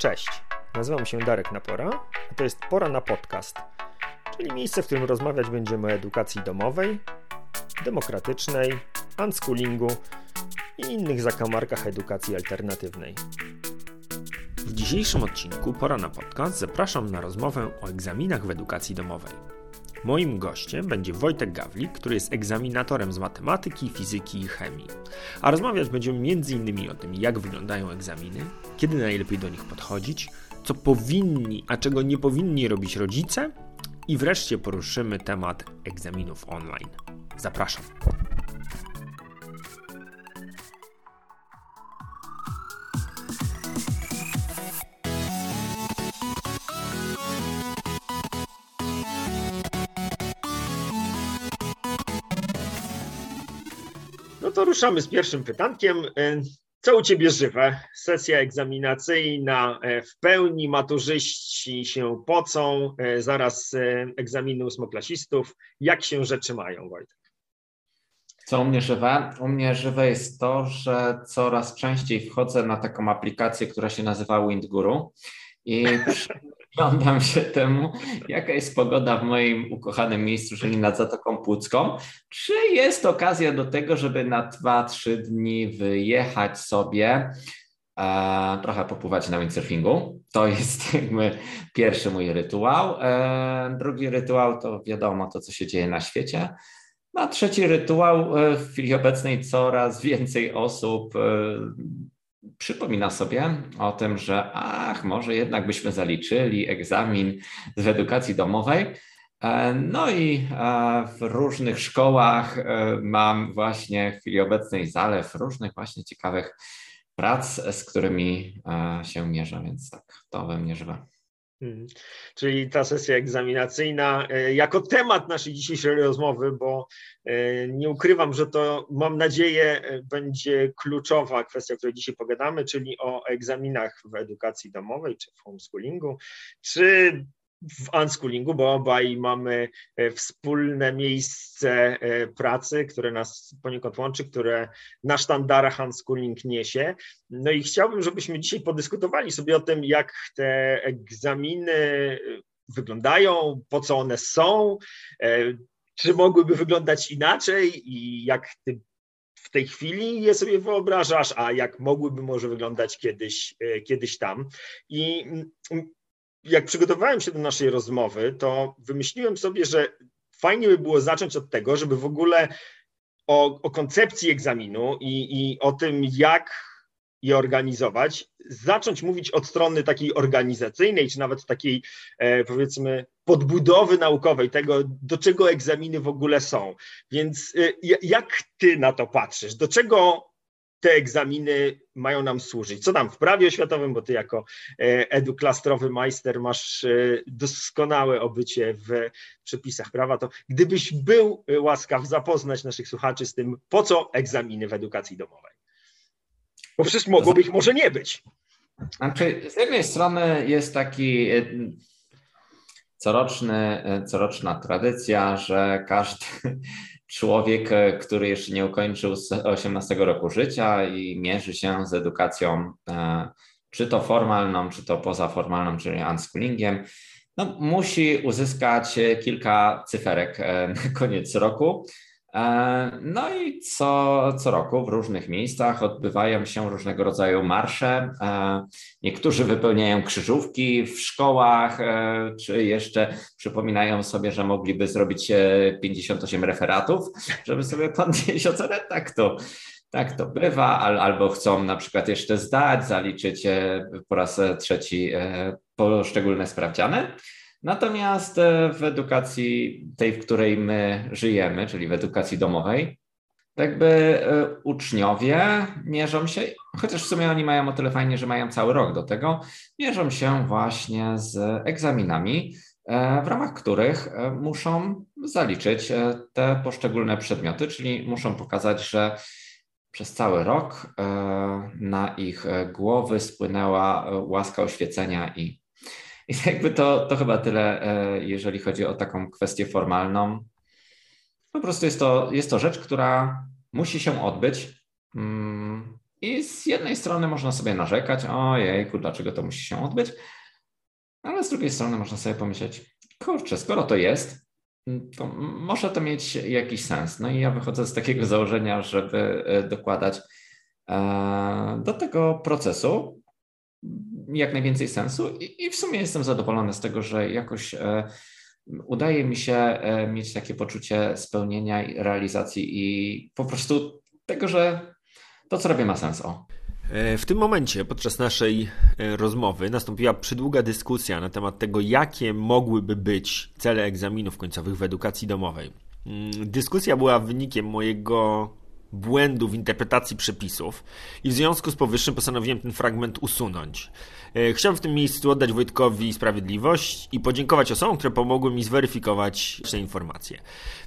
Cześć, nazywam się Darek Napora, a to jest Pora na Podcast, czyli miejsce, w którym rozmawiać będziemy o edukacji domowej, demokratycznej, unschoolingu i innych zakamarkach edukacji alternatywnej. W dzisiejszym odcinku Pora na Podcast zapraszam na rozmowę o egzaminach w edukacji domowej. Moim gościem będzie Wojtek Gawlik, który jest egzaminatorem z matematyki, fizyki i chemii. A rozmawiać będziemy m.in. o tym, jak wyglądają egzaminy, kiedy najlepiej do nich podchodzić, co powinni, a czego nie powinni robić rodzice i wreszcie poruszymy temat egzaminów online. Zapraszam. To ruszamy z pierwszym pytankiem. E, co u Ciebie żywe? Sesja egzaminacyjna e, w pełni, maturzyści się pocą, e, zaraz egzaminy ósmoklasistów. Jak się rzeczy mają, Wojtek? Co u mnie żywe? U mnie żywe jest to, że coraz częściej wchodzę na taką aplikację, która się nazywa Windguru i przyglądam się temu, jaka jest pogoda w moim ukochanym miejscu, czyli nad Zatoką Płucką. Czy jest okazja do tego, żeby na 2-3 dni wyjechać sobie, e, trochę popływać na windsurfingu? To jest jakby pierwszy mój rytuał. E, drugi rytuał to wiadomo to, co się dzieje na świecie. A trzeci rytuał, e, w chwili obecnej coraz więcej osób e, przypomina sobie o tym, że ach, może jednak byśmy zaliczyli egzamin z edukacji domowej. E, no i w różnych szkołach mam właśnie w chwili obecnej zalew różnych właśnie ciekawych prac, z którymi się mierzę, więc tak, to we mnie żywe. Mhm. Czyli ta sesja egzaminacyjna e, jako temat naszej dzisiejszej rozmowy, bo e, nie ukrywam, że to mam nadzieję e, będzie kluczowa kwestia, o której dzisiaj pogadamy, czyli o egzaminach w edukacji domowej czy w homeschoolingu, czy w unschoolingu, bo obaj mamy e, wspólne miejsce e, pracy, które nas poniekąd łączy, które na sztandarach unschooling niesie. No i chciałbym, żebyśmy dzisiaj podyskutowali sobie o tym, jak te egzaminy wyglądają, po co one są, e, czy mogłyby wyglądać inaczej i jak ty w tej chwili je sobie wyobrażasz, a jak mogłyby może wyglądać kiedyś, kiedyś tam. I jak przygotowywałem się do naszej rozmowy, to wymyśliłem sobie, że fajnie by było zacząć od tego, żeby w ogóle o, o koncepcji egzaminu i, i o tym, jak je organizować, zacząć mówić od strony takiej organizacyjnej, czy nawet takiej, e, powiedzmy, podbudowy naukowej, tego, do czego egzaminy w ogóle są. Więc e, jak ty na to patrzysz? Do czego te egzaminy mają nam służyć. Co tam w prawie oświatowym, bo ty jako e, eduklastrowy majster masz e, doskonałe obycie w przepisach prawa, to gdybyś był łaskaw zapoznać naszych słuchaczy z tym, po co egzaminy w edukacji domowej? Bo przecież mogłoby ich może nie być. Znaczy, z jednej strony jest taki e, coroczny, coroczna tradycja, że każdy człowiek, który jeszcze nie ukończył 18 roku życia i mierzy się z edukacją, e, czy to formalną, czy to pozaformalną, czyli unschoolingiem, no, musi uzyskać kilka cyferek e, na koniec roku. E, no i co, co roku w różnych miejscach odbywają się różnego rodzaju marsze. E, niektórzy wypełniają krzyżówki w szkołach, e, czy jeszcze przypominają sobie, że mogliby zrobić 58 referatów, żeby sobie podnieść ocenę. Tak to, tak to bywa, albo chcą na przykład jeszcze zdać, zaliczyć po raz trzeci poszczególne sprawdziany. Natomiast e, w edukacji tej, w której my żyjemy, czyli w edukacji domowej, tak by e, uczniowie mierzą się, chociaż w sumie oni mają o tyle fajnie, że mają cały rok do tego, mierzą się właśnie z egzaminami, e, w ramach których muszą zaliczyć te poszczególne przedmioty, czyli muszą pokazać, że przez cały rok na ich głowy spłynęła łaska oświecenia i i jakby to, to chyba tyle, e, jeżeli chodzi o taką kwestię formalną. Po prostu jest to, jest to rzecz, która musi się odbyć. Mm, I z jednej strony można sobie narzekać, ojejku, dlaczego to musi się odbyć, ale z drugiej strony można sobie pomyśleć, kurczę, skoro to jest, to może to mieć jakiś sens. No i ja wychodzę z takiego założenia, żeby e, dokładać e, do tego procesu jak najwięcej sensu i w sumie jestem zadowolony z tego, że jakoś e, udaje mi się mieć takie poczucie spełnienia i realizacji i po prostu tego, że to, co robię, ma sens. O. E, w tym momencie, podczas naszej e, rozmowy, nastąpiła przydługa dyskusja na temat tego, jakie mogłyby być cele egzaminów końcowych w edukacji domowej. Mm, dyskusja była wynikiem mojego błędu w interpretacji przepisów i w związku z powyższym postanowiłem ten fragment usunąć. E, chciałbym w tym miejscu oddać Wojtkowi sprawiedliwość i podziękować osobom, które pomogły mi zweryfikować te informacje,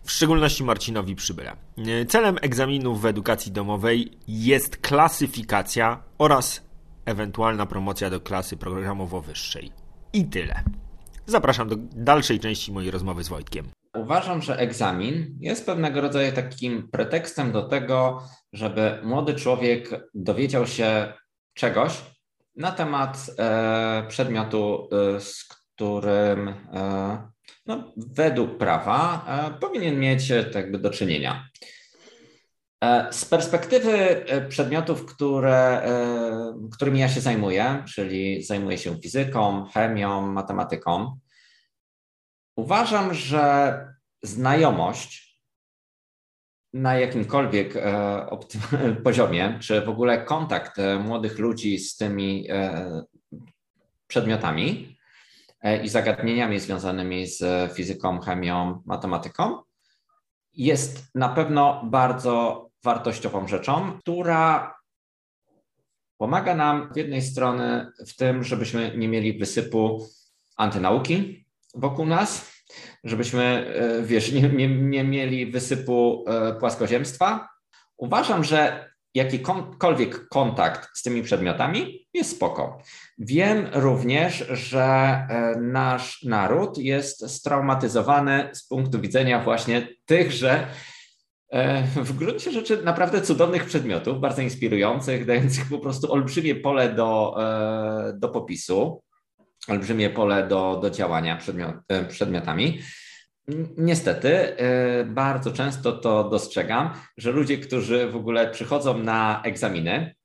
w szczególności Marcinowi Przybyla. E, celem egzaminów w edukacji domowej jest klasyfikacja oraz ewentualna promocja do klasy programowo-wyższej. I tyle. Zapraszam do dalszej części mojej rozmowy z Wojtkiem. Uważam, że egzamin jest pewnego rodzaju takim pretekstem do tego, żeby młody człowiek dowiedział się czegoś na temat e, przedmiotu, e, z którym e, no, według prawa powinien mieć tak jakby do czynienia. Z perspektywy przedmiotów, które, którymi ja się zajmuję, czyli zajmuję się fizyką, chemią, matematyką, Uważam, że znajomość na jakimkolwiek e, poziomie, czy w ogóle kontakt e, młodych ludzi z tymi e, przedmiotami i zagadnieniami związanymi z fizyką, chemią, matematyką, jest na pewno bardzo wartościową rzeczą, która pomaga nam z jednej strony w tym, żebyśmy nie mieli wysypu antynauki, wokół nas, żebyśmy, e, wiesz, nie, nie, nie mieli wysypu e, płaskoziemstwa. Uważam, że jakikolwiek kontakt z tymi przedmiotami jest spoko. Wiem również, że e, nasz naród jest straumatyzowany z punktu widzenia właśnie tychże w gruncie rzeczy naprawdę cudownych przedmiotów, bardzo inspirujących, dających po prostu olbrzymie pole do, do popisu olbrzymie pole do, do działania przedmiot, e, przedmiotami. Niestety, e, bardzo często to dostrzegam, że ludzie, którzy w ogóle przychodzą na egzaminy,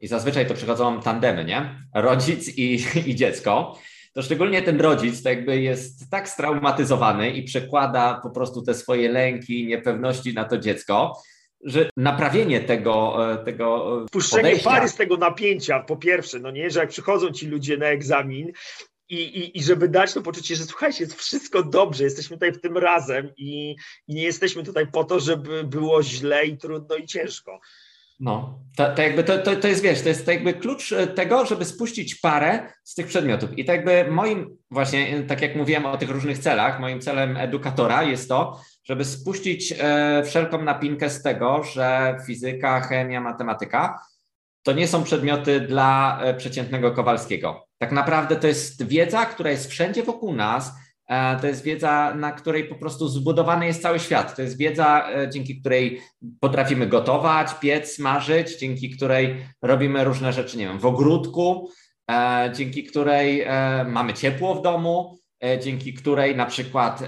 i zazwyczaj to przychodzą tandemy, nie? Rodzic i, i dziecko, to szczególnie ten rodzic to jakby jest tak straumatyzowany i przekłada po prostu te swoje lęki, niepewności na to dziecko, że naprawienie tego, e, tego e, Puszczenie podejścia... pary z tego napięcia, po pierwsze, no nie, że jak przychodzą ci ludzie na egzamin i, i, i żeby dać to poczucie, że słuchajcie, jest wszystko dobrze, jesteśmy tutaj w tym razem i, i nie jesteśmy tutaj po to, żeby było źle i trudno i ciężko. No, to, to jakby to, to, to jest, wiesz, to jest jakby klucz e, tego, żeby spuścić parę z tych przedmiotów. I tak jakby moim, właśnie, tak jak mówiłem o tych różnych celach, moim celem edukatora jest to, żeby spuścić e, wszelką napinkę z tego, że fizyka, chemia, matematyka to nie są przedmioty dla e, przeciętnego Kowalskiego. Tak naprawdę to jest wiedza, która jest wszędzie wokół nas. E, to jest wiedza, na której po prostu zbudowany jest cały świat. To jest wiedza, dzięki której potrafimy gotować, piec, marzyć, dzięki której robimy różne rzeczy, nie wiem, w ogródku, dzięki której mamy ciepło w domu, dzięki której na przykład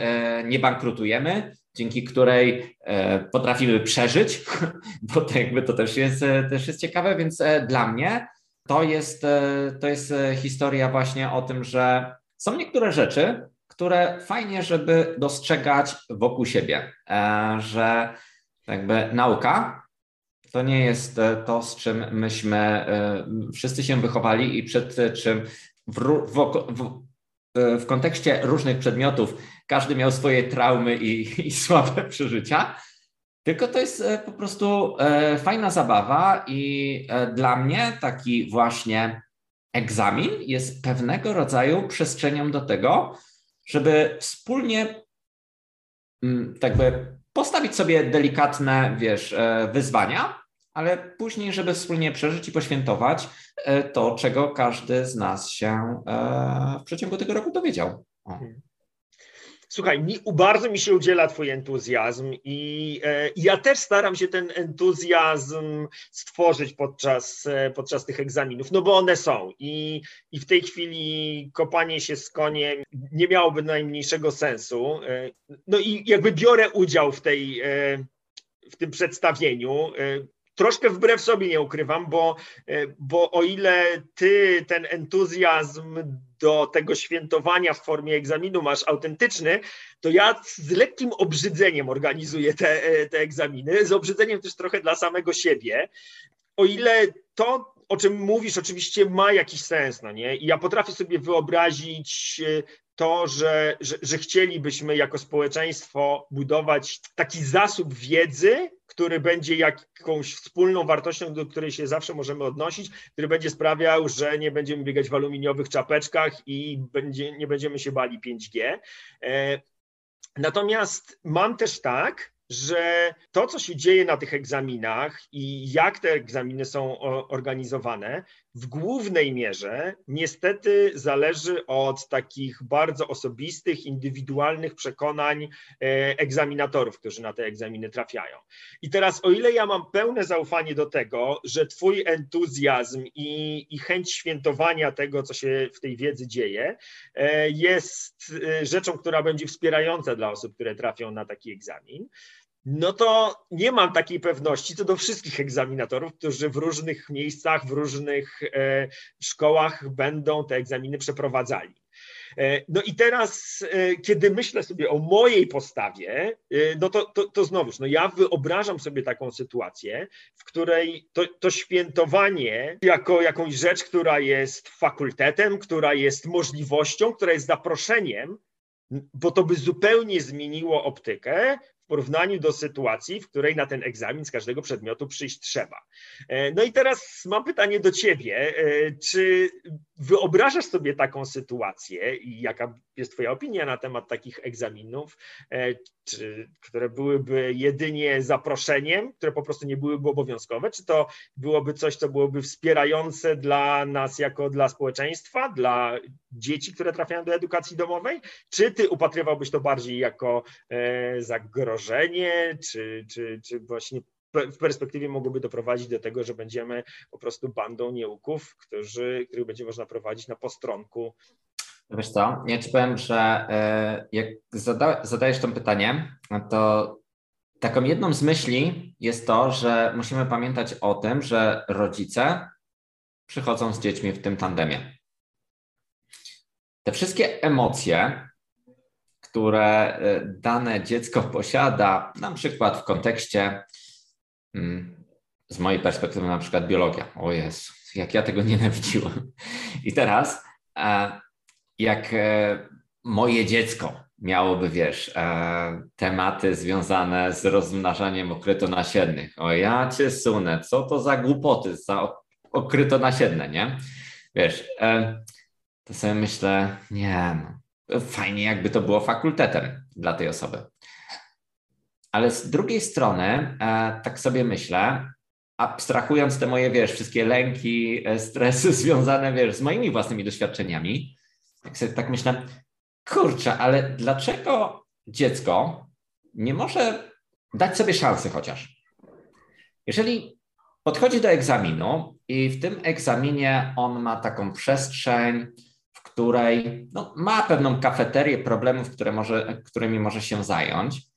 nie bankrutujemy, dzięki której e, potrafimy przeżyć, bo to jakby to też jest, e, też jest ciekawe, więc e, dla mnie to jest, to jest historia właśnie o tym, że są niektóre rzeczy, które fajnie, żeby dostrzegać wokół siebie, że jakby nauka to nie jest to, z czym myśmy wszyscy się wychowali i przed czym w, w, w, w kontekście różnych przedmiotów każdy miał swoje traumy i, i słabe przeżycia. Tylko to jest e, po prostu e, fajna zabawa i e, dla mnie taki właśnie egzamin jest pewnego rodzaju przestrzenią do tego, żeby wspólnie mm, tak by postawić sobie delikatne, wiesz, wyzwania, ale później, żeby wspólnie przeżyć i poświętować to, czego każdy z nas się w przeciągu tego roku dowiedział. O. Słuchaj, mi, bardzo mi się udziela Twój entuzjazm i e, ja też staram się ten entuzjazm stworzyć podczas, e, podczas tych egzaminów, no bo one są i, i w tej chwili kopanie się z koniem nie miałoby najmniejszego sensu. E, no i jakby biorę udział w tej, w tym przedstawieniu. Troszkę wbrew sobie nie ukrywam, bo, e, bo o ile ty ten entuzjazm do tego świętowania w formie egzaminu masz autentyczny, to ja z lekkim obrzydzeniem organizuję te, e, te egzaminy, z obrzydzeniem też trochę dla samego siebie. O ile to, o czym mówisz, oczywiście ma jakiś sens, no nie? I ja potrafię sobie wyobrazić e, to, że, że, że chcielibyśmy jako społeczeństwo budować taki zasób wiedzy, który będzie jakąś wspólną wartością, do której się zawsze możemy odnosić, który będzie sprawiał, że nie będziemy biegać w aluminiowych czapeczkach i będzie, nie będziemy się bali 5G. E, natomiast mam też tak, że to, co się dzieje na tych egzaminach i jak te egzaminy są organizowane, w głównej mierze niestety zależy od takich bardzo osobistych, indywidualnych przekonań e, egzaminatorów, którzy na te egzaminy trafiają. I teraz, o ile ja mam pełne zaufanie do tego, że Twój entuzjazm i, i chęć świętowania tego, co się w tej wiedzy dzieje, e, jest e, rzeczą, która będzie wspierająca dla osób, które trafią na taki egzamin, no to nie mam takiej pewności co do wszystkich egzaminatorów, którzy w różnych miejscach, w różnych e, szkołach będą te egzaminy przeprowadzali. E, no i teraz, e, kiedy myślę sobie o mojej postawie, no to, to, to znowuż, no ja wyobrażam sobie taką sytuację, w której to, to świętowanie jako jakąś rzecz, która jest fakultetem, która jest możliwością, która jest zaproszeniem, bo to by zupełnie zmieniło optykę, porównaniu do sytuacji, w której na ten egzamin z każdego przedmiotu przyjść trzeba. E, no i teraz mam pytanie do Ciebie. E, czy wyobrażasz sobie taką sytuację i jaka jest Twoja opinia na temat takich egzaminów, e, czy, które byłyby jedynie zaproszeniem, które po prostu nie byłyby obowiązkowe? Czy to byłoby coś, co byłoby wspierające dla nas jako dla społeczeństwa, dla dzieci, które trafiają do edukacji domowej? Czy Ty upatrywałbyś to bardziej jako zagrożenie, czy, czy, czy właśnie w perspektywie mogłoby doprowadzić do tego, że będziemy po prostu bandą nieuków, którzy, których będzie można prowadzić na postronku. Wiesz co, ja ci powiem, że e, jak zada, zadajesz to pytanie, to taką jedną z myśli jest to, że musimy pamiętać o tym, że rodzice przychodzą z dziećmi w tym tandemie. Te wszystkie emocje, które e, dane dziecko posiada, na przykład w kontekście. Z mojej perspektywy na przykład biologia. O jest, jak ja tego nienawidziłem. I teraz, e, jak e, moje dziecko miałoby, wiesz, e, tematy związane z rozmnażaniem okrytonasiennych. O ja cię sunę, co to za głupoty, za okrytonasienne, nie? Wiesz, to sobie myślę, nie no, fajnie jakby to było fakultetem dla tej osoby. Ale z drugiej strony, e, tak sobie myślę, abstrahując te moje, wiesz, wszystkie lęki, e, stresy związane, wiesz, z moimi własnymi doświadczeniami, tak sobie tak myślę, kurczę, ale dlaczego dziecko nie może dać sobie szansy chociaż? Jeżeli podchodzi do egzaminu i w tym egzaminie on ma taką przestrzeń, w której no, ma pewną kafeterię problemów, które może, którymi może się zająć,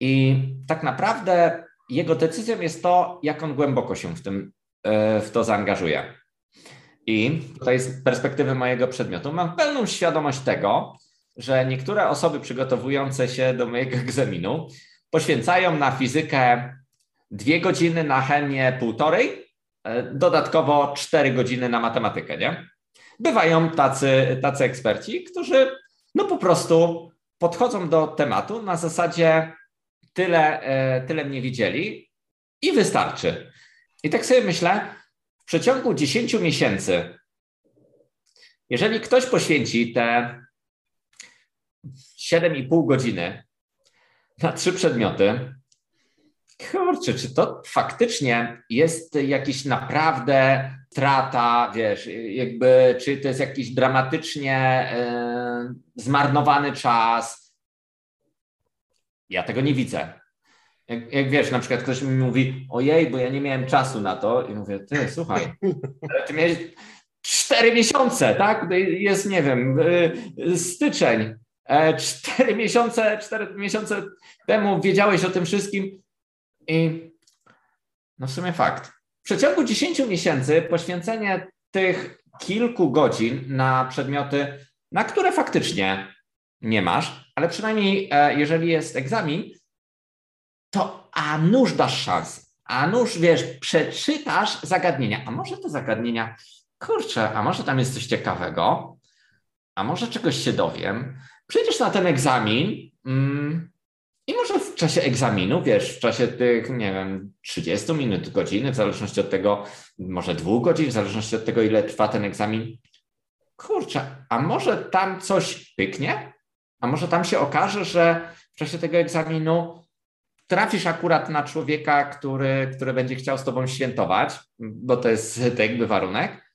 i tak naprawdę jego decyzją jest to, jak on głęboko się w, tym, e, w to zaangażuje. I tutaj z perspektywy mojego przedmiotu mam pełną świadomość tego, że niektóre osoby przygotowujące się do mojego egzaminu poświęcają na fizykę dwie godziny, na chemię półtorej, e, dodatkowo cztery godziny na matematykę, nie? Bywają tacy, tacy eksperci, którzy no po prostu podchodzą do tematu na zasadzie tyle, e, tyle mnie widzieli i wystarczy. I tak sobie myślę, w przeciągu 10 miesięcy, jeżeli ktoś poświęci te 7,5 godziny na trzy przedmioty, kurczę, czy to faktycznie jest jakiś naprawdę strata, wiesz, jakby, czy to jest jakiś dramatycznie e, zmarnowany czas, Ja tego nie widzę. Jak, jak, wiesz, na przykład ktoś mi mówi, ojej, bo ja nie miałem czasu na to i mówię, ty, słuchaj, ty miałeś cztery miesiące, tak? Jest, nie wiem, y, styczeń. E, cztery miesiące, cztery miesiące temu wiedziałeś o tym wszystkim i no w sumie fakt. W przeciągu 10 miesięcy poświęcenie tych kilku godzin na przedmioty, na które faktycznie nie masz, ale przynajmniej e, jeżeli jest egzamin, to a nuż dasz szansę. A nuż, wiesz, przeczytasz zagadnienia. A może te zagadnienia, kurczę, a może tam jest coś ciekawego? A może czegoś się dowiem? Przyjdziesz na ten egzamin mm, i może w czasie egzaminu, wiesz, w czasie tych, nie wiem, 30 minut, godziny, w zależności od tego, może dwóch godzin, w zależności od tego, ile trwa ten egzamin, kurczę, a może tam coś pyknie? A może tam się okaże, że w czasie tego egzaminu trafisz akurat na człowieka, który, który będzie chciał z tobą świętować, bo to jest tak jakby warunek,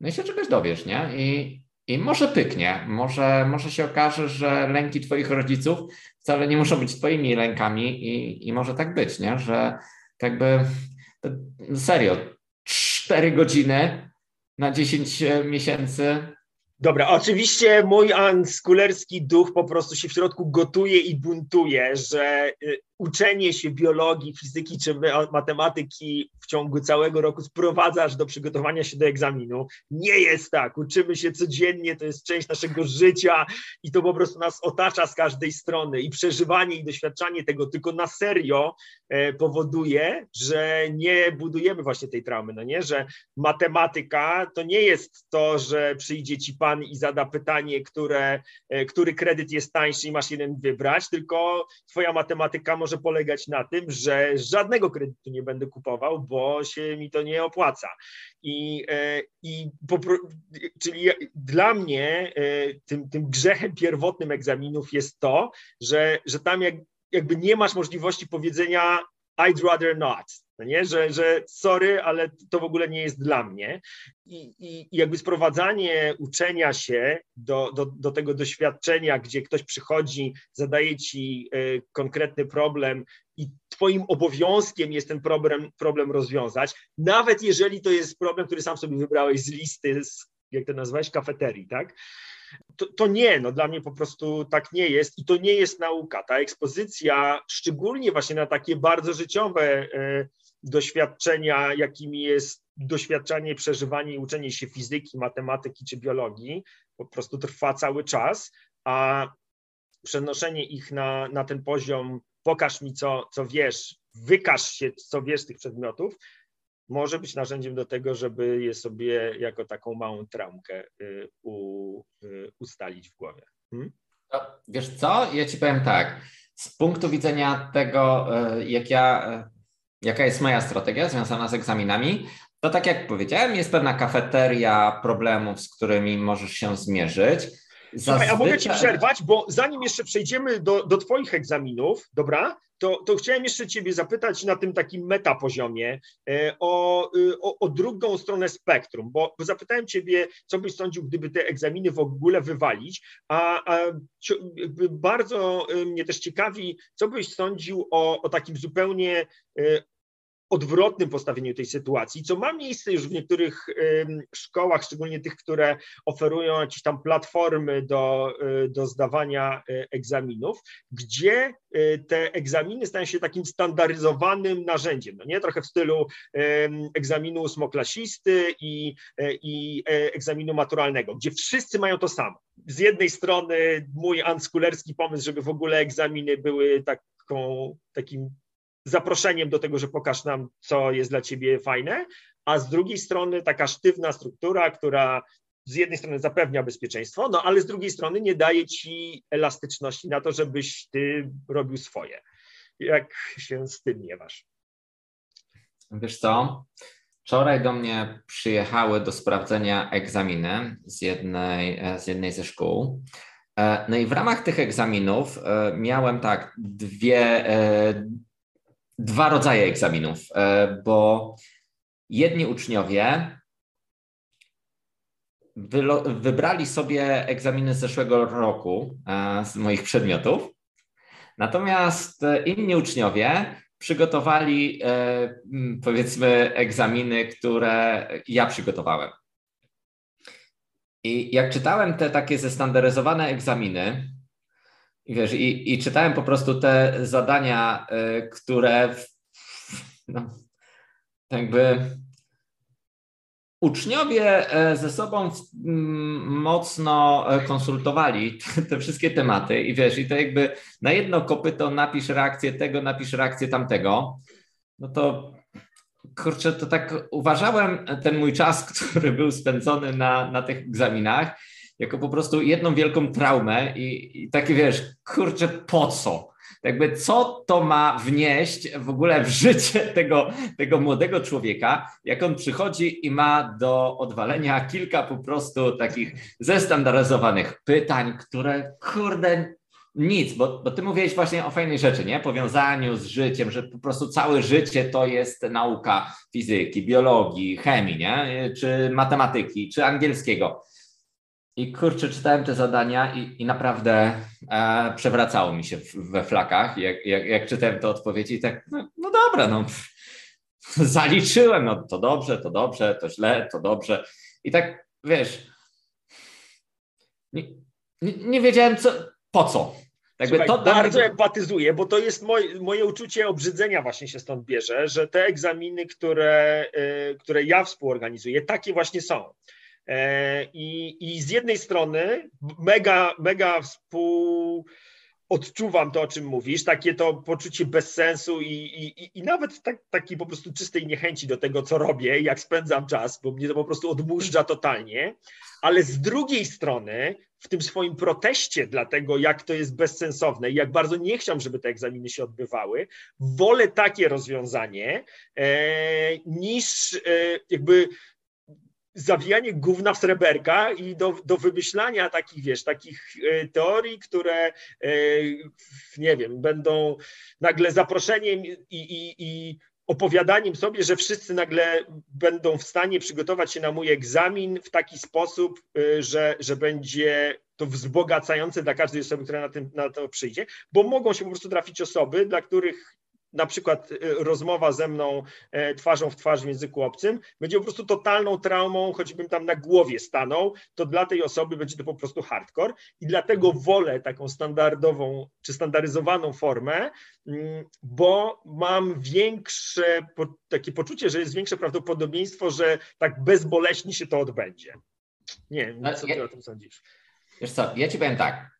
no i się czegoś dowiesz, nie? I, i może pyknie, może, może się okaże, że lęki twoich rodziców wcale nie muszą być twoimi lękami i, i może tak być, nie? Że tak by serio, cztery godziny na 10 miesięcy Dobra, oczywiście mój anskulerski duch po prostu się w środku gotuje i buntuje, że y, uczenie się biologii, fizyki czy matematyki w ciągu całego roku sprowadzasz do przygotowania się do egzaminu. Nie jest tak. Uczymy się codziennie, to jest część naszego życia i to po prostu nas otacza z każdej strony. I przeżywanie i doświadczanie tego tylko na serio e, powoduje, że nie budujemy właśnie tej traumy, no nie? Że matematyka to nie jest to, że przyjdzie ci pan i zada pytanie, które, e, który kredyt jest tańszy i masz jeden wybrać, tylko twoja matematyka może może polegać na tym, że żadnego kredytu nie będę kupował, bo się mi to nie opłaca. I, e, i czyli dla mnie e, tym, tym grzechem pierwotnym egzaminów jest to, że, że tam jak, jakby nie masz możliwości powiedzenia I'd rather not. No nie? Że, że sorry, ale to w ogóle nie jest dla mnie. I, i, i jakby sprowadzanie uczenia się do, do, do tego doświadczenia, gdzie ktoś przychodzi, zadaje ci y, konkretny problem i twoim obowiązkiem jest ten problem, problem rozwiązać, nawet jeżeli to jest problem, który sam sobie wybrałeś z listy, z, jak to nazwałeś, kafeterii, tak? To, to, nie, no dla mnie po prostu tak nie jest i to nie jest nauka. Ta ekspozycja, szczególnie właśnie na takie bardzo życiowe y, doświadczenia, jakimi jest doświadczanie, przeżywanie i uczenie się fizyki, matematyki czy biologii, po prostu trwa cały czas, a przenoszenie ich na, na ten poziom, pokaż mi, co, co wiesz, wykaż się, co wiesz z tych przedmiotów, może być narzędziem do tego, żeby je sobie jako taką małą traumkę y, u, y, ustalić w głowie. Hmm? Wiesz co? Ja ci powiem tak. Z punktu widzenia tego, y, jak ja jaka jest moja strategia związana z egzaminami, to tak jak powiedziałem, jest pewna kafeteria problemów, z którymi możesz się zmierzyć. Zazwyczaj... Słuchaj, a mogę Ci przerwać, bo zanim jeszcze przejdziemy do, do Twoich egzaminów, dobra, to, to chciałem jeszcze Ciebie zapytać na tym takim metapoziomie e, o, e, o, o drugą stronę spektrum, bo, bo, zapytałem Ciebie, co byś sądził, gdyby te egzaminy w ogóle wywalić, a, a bardzo e, mnie też ciekawi, co byś sądził o, o takim zupełnie odwrotnym postawieniu tej sytuacji, co ma miejsce już w niektórych szkołach, szczególnie tych, które oferują jakieś tam platformy do, y, do zdawania y, egzaminów, gdzie y, te egzaminy stają się takim standaryzowanym narzędziem, no nie? Trochę w stylu egzaminu ósmoklasisty i, i e, egzaminu maturalnego, gdzie wszyscy mają to samo. Z jednej strony mój anskulerski pomysł, żeby w ogóle egzaminy były taką, takim zaproszeniem do tego, że pokaż nam, co jest dla ciebie fajne, a z drugiej strony taka sztywna struktura, która z jednej strony zapewnia bezpieczeństwo, no ale z drugiej strony nie daje ci elastyczności na to, żebyś ty robił swoje. Jak się z tym miewasz? Wiesz co? Wczoraj do mnie przyjechały do sprawdzenia egzaminy z jednej, z jednej ze szkół. E, no i w ramach tych egzaminów e, miałem tak dwie, e, dwa rodzaje egzaminów, e, bo jedni uczniowie wybrali sobie egzaminy z zeszłego roku e, z moich przedmiotów. Natomiast inni uczniowie przygotowali powiedzmy egzaminy, które ja przygotowałem. I jak czytałem te takie zestandaryzowane egzaminy, i wiesz, i, i czytałem po prostu te zadania, y, które no, jakby uczniowie e, ze sobą mocno e, konsultowali te, te, wszystkie tematy. I wiesz, i to jakby na jedno kopyto napisz reakcję tego, napisz reakcję tamtego, no to kurczę, to tak uważałem ten mój czas, który był spędzony na, na tych egzaminach, jako po prostu jedną wielką traumę i, i takie wiesz, kurczę, po co? Jakby co to ma wnieść w ogóle w życie tego, tego młodego człowieka, jak on przychodzi i ma do odwalenia kilka po prostu takich zestandaryzowanych pytań, które kurde nic, bo, bo ty mówiłeś właśnie o fajnej rzeczy, nie? Powiązaniu z życiem, że po prostu całe życie to jest nauka fizyki, biologii, chemii, nie? Czy matematyki, czy angielskiego. I kurczę, czytałem te zadania i, i naprawdę e, przewracało mi się w, we flakach, jak, jak, jak czytałem te odpowiedzi i tak, no, no dobra, no zaliczyłem, no to dobrze, to dobrze, to źle, to dobrze. I tak, wiesz, nie, nie, nie wiedziałem co, po co. Słuchaj, to bardzo mnie... empatyzuję, bo to jest moje, moje uczucie obrzydzenia właśnie się stąd bierze, że te egzaminy, które, y, które ja współorganizuję, takie właśnie są. E, I, I z jednej strony mega, mega współ odczuwam to, o czym mówisz, takie to poczucie bezsensu i, i, i nawet tak, takiej po prostu czystej niechęci do tego, co robię, jak spędzam czas, bo mnie to po prostu odmurza totalnie, ale z drugiej strony w tym swoim proteście dla tego, jak to jest bezsensowne i jak bardzo nie chciałam, żeby te egzaminy się odbywały, wolę takie rozwiązanie e, niż e, jakby zawijanie gówna w sreberka i do, do wymyślania takich, wiesz, takich e, teorii, które, e, nie wiem, będą nagle zaproszeniem i, i, i opowiadaniem sobie, że wszyscy nagle będą w stanie przygotować się na mój egzamin w taki sposób, e, że, że będzie to wzbogacające dla każdej osoby, która na, tym, na to przyjdzie, bo mogą się po prostu trafić osoby, dla których na przykład y, rozmowa ze mną e, twarzą w twarz w języku obcym będzie po prostu totalną traumą, choćbym tam na głowie stanął, to dla tej osoby będzie to po prostu hardcore i dlatego wolę taką standardową czy standaryzowaną formę, mm, bo mam większe takie poczucie, że jest większe prawdopodobieństwo, że tak bezboleśnie się to odbędzie. Nie wiem, co ty o tym sądzisz? Wiesz co, ja ci powiem tak, E,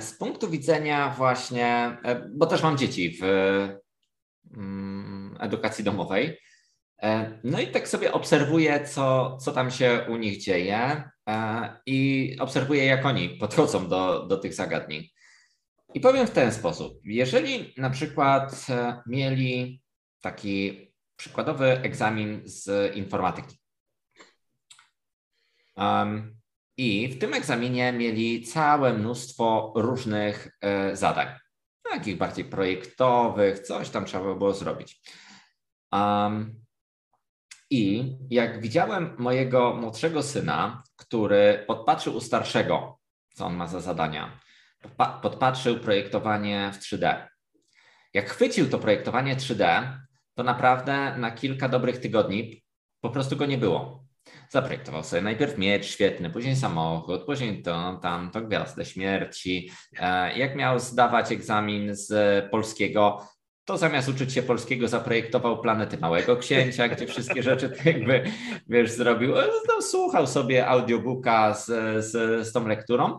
z punktu widzenia właśnie, e, bo też mam dzieci w mm, edukacji domowej, e, no i tak sobie obserwuję, co, co tam się u nich dzieje i obserwuję, jak oni podchodzą do, do tych zagadnień. I powiem w ten sposób. Jeżeli na przykład mieli taki przykładowy egzamin z informatyki, i w tym egzaminie mieli całe mnóstwo różnych e, zadań, takich bardziej projektowych, coś tam trzeba było zrobić. Um, I jak widziałem mojego młodszego syna, który podpatrzył u starszego, co on ma za zadania, podpatrzył projektowanie w 3D. Jak chwycił to projektowanie 3D, to naprawdę na kilka dobrych tygodni po prostu go nie było. Zaprojektował sobie najpierw miecz świetny, później samochód, później to, tam, to gwiazdę śmierci. E, jak miał zdawać egzamin z polskiego, to zamiast uczyć się polskiego, zaprojektował planety Małego Księcia, gdzie wszystkie rzeczy jakby, wiesz, zrobił. E, no, słuchał sobie audiobooka z, z, z tą lekturą,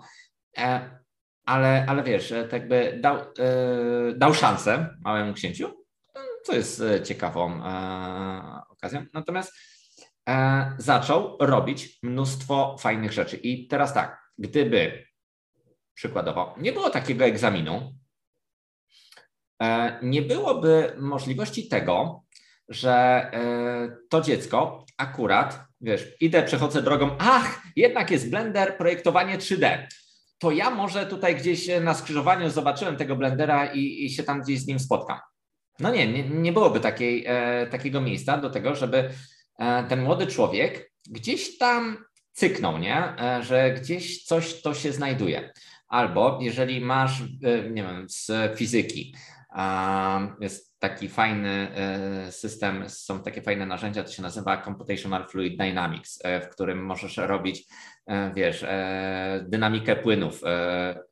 e, ale, ale wiesz, tak jakby dał, dał szansę Małemu Księciu, co jest ciekawą okazją. Natomiast zaczął robić mnóstwo fajnych rzeczy. I teraz tak, gdyby przykładowo nie było takiego egzaminu, e, nie byłoby możliwości tego, że e, to dziecko akurat, wiesz, idę, przechodzę drogą, ach, jednak jest Blender, projektowanie 3D. To ja może tutaj gdzieś na skrzyżowaniu zobaczyłem tego Blendera i, i się tam gdzieś z nim spotkam. No nie, nie, nie byłoby takiej, e, takiego miejsca do tego, żeby E, ten młody człowiek gdzieś tam cyknął, nie? E, że gdzieś coś to się znajduje. Albo jeżeli masz, nie wiem, z fizyki, jest taki fajny system, są takie fajne narzędzia, to się nazywa Computational Fluid Dynamics, w którym możesz robić, wiesz, dynamikę płynów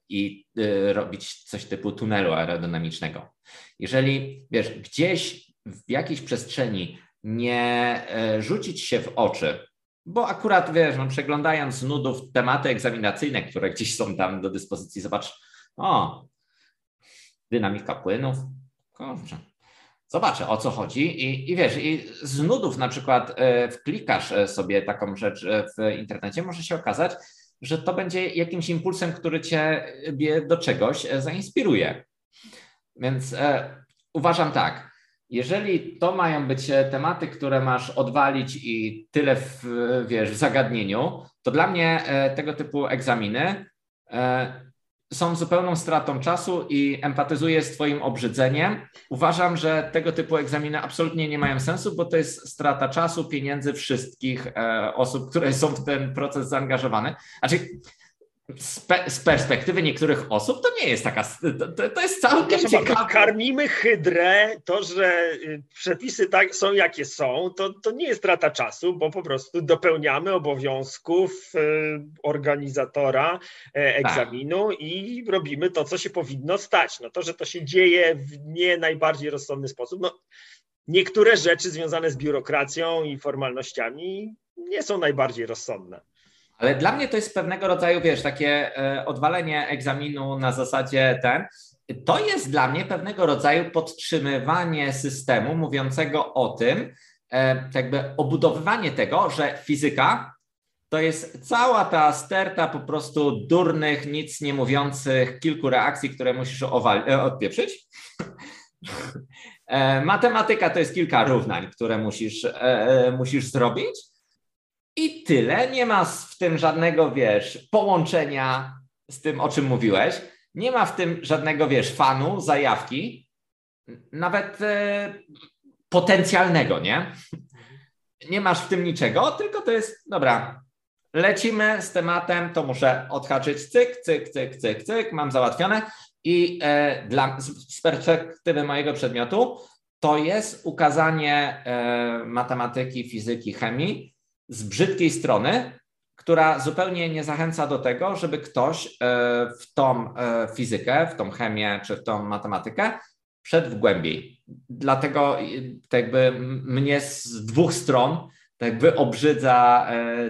i robić coś typu tunelu aerodynamicznego. Jeżeli, wiesz, gdzieś w jakiejś przestrzeni nie e, rzucić się w oczy, bo akurat wiesz, no, przeglądając nudów tematy egzaminacyjne, które gdzieś są tam do dyspozycji, zobacz, o, dynamika płynów, kurczę, zobaczę o co chodzi i, i wiesz, i z nudów na przykład e, wklikasz e, sobie taką rzecz w internecie, może się okazać, że to będzie jakimś impulsem, który cię do czegoś zainspiruje. Więc uważam tak, jeżeli to mają być e, tematy, które masz odwalić i tyle w, wiesz, w zagadnieniu, to dla mnie e, tego typu egzaminy e, są zupełną stratą czasu i empatyzuję z Twoim obrzydzeniem. Uważam, że tego typu egzaminy absolutnie nie mają sensu, bo to jest strata czasu, pieniędzy wszystkich osób, które są w ten proces zaangażowane. Znaczy, z, pe z, perspektywy niektórych osób to nie jest taka, to, to jest całkiem ciekawe. Karmimy hydrę, to, że y, przepisy tak są jakie są, to, to nie jest strata czasu, bo po prostu dopełniamy obowiązków y, organizatora e, egzaminu tak. i robimy to, co się powinno stać. No to, że to się dzieje w nie najbardziej rozsądny sposób, no niektóre rzeczy związane z biurokracją i formalnościami nie są najbardziej rozsądne. Ale dla mnie to jest pewnego rodzaju, wiesz, takie e, odwalenie egzaminu na zasadzie ten. To jest dla mnie pewnego rodzaju podtrzymywanie systemu mówiącego o tym, e, jakby obudowywanie tego, że fizyka to jest cała ta sterta po prostu durnych, nic nie mówiących kilku reakcji, które musisz e, odpieprzyć. Matematyka to jest kilka równań, które musisz, musisz zrobić. I tyle. Nie ma w tym żadnego, wiesz, połączenia z tym, o czym mówiłeś. Nie ma w tym żadnego, wiesz, fanu, zajawki, nawet e, potencjalnego, nie? Nie masz w tym niczego, tylko to jest, dobra, lecimy z tematem, to muszę odhaczyć cyk, cyk, cyk, cyk, cyk, mam załatwione. I e, dla, z, z perspektywy mojego przedmiotu to jest ukazanie e, matematyki, fizyki, chemii z brzydkiej strony, która zupełnie nie zachęca do tego, żeby ktoś e, w tą e, fizykę, w tą chemię czy w tą matematykę wszedł głębiej. Dlatego tak jakby mnie z dwóch stron tak jakby obrzydza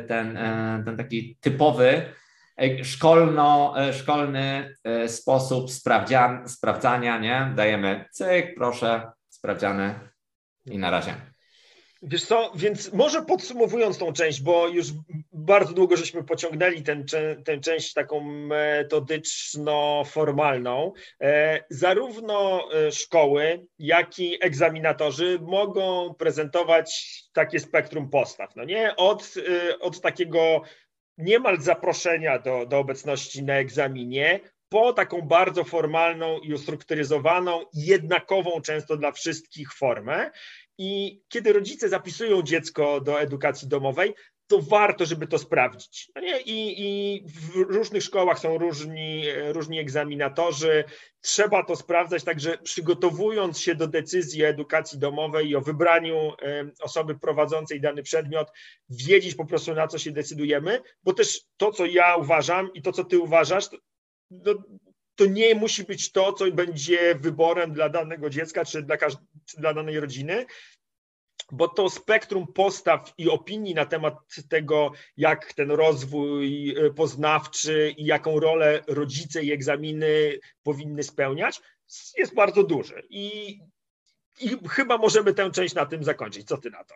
ten, ten taki typowy szkolno, szkolny sposób sprawdzania, nie? Dajemy cyk, proszę, sprawdziany i na razie. Wiesz co, więc może podsumowując tą część, bo już bardzo długo żeśmy pociągnęli ten, tę część taką metodyczno-formalną, e, zarówno e, szkoły, jak i egzaminatorzy mogą prezentować takie spektrum postaw, no nie? Od, e, od takiego niemal zaproszenia do, do obecności na egzaminie, po taką bardzo formalną i ustrukturyzowaną, jednakową często dla wszystkich formę. I kiedy rodzice zapisują dziecko do edukacji domowej, to warto, żeby to sprawdzić. No nie? I, I, w różnych szkołach są różni, różni egzaminatorzy. Trzeba to sprawdzać, także przygotowując się do decyzji o edukacji domowej i o wybraniu osoby prowadzącej dany przedmiot, wiedzieć po prostu na co się decydujemy, bo też to, co ja uważam i to, co ty uważasz, no, to nie musi być to, co będzie wyborem dla danego dziecka czy dla, czy dla danej rodziny, bo to spektrum postaw i opinii na temat tego, jak ten rozwój e, poznawczy i jaką rolę rodzice i egzaminy powinny spełniać, jest bardzo duże. I, i chyba możemy tę część na tym zakończyć. Co ty na to?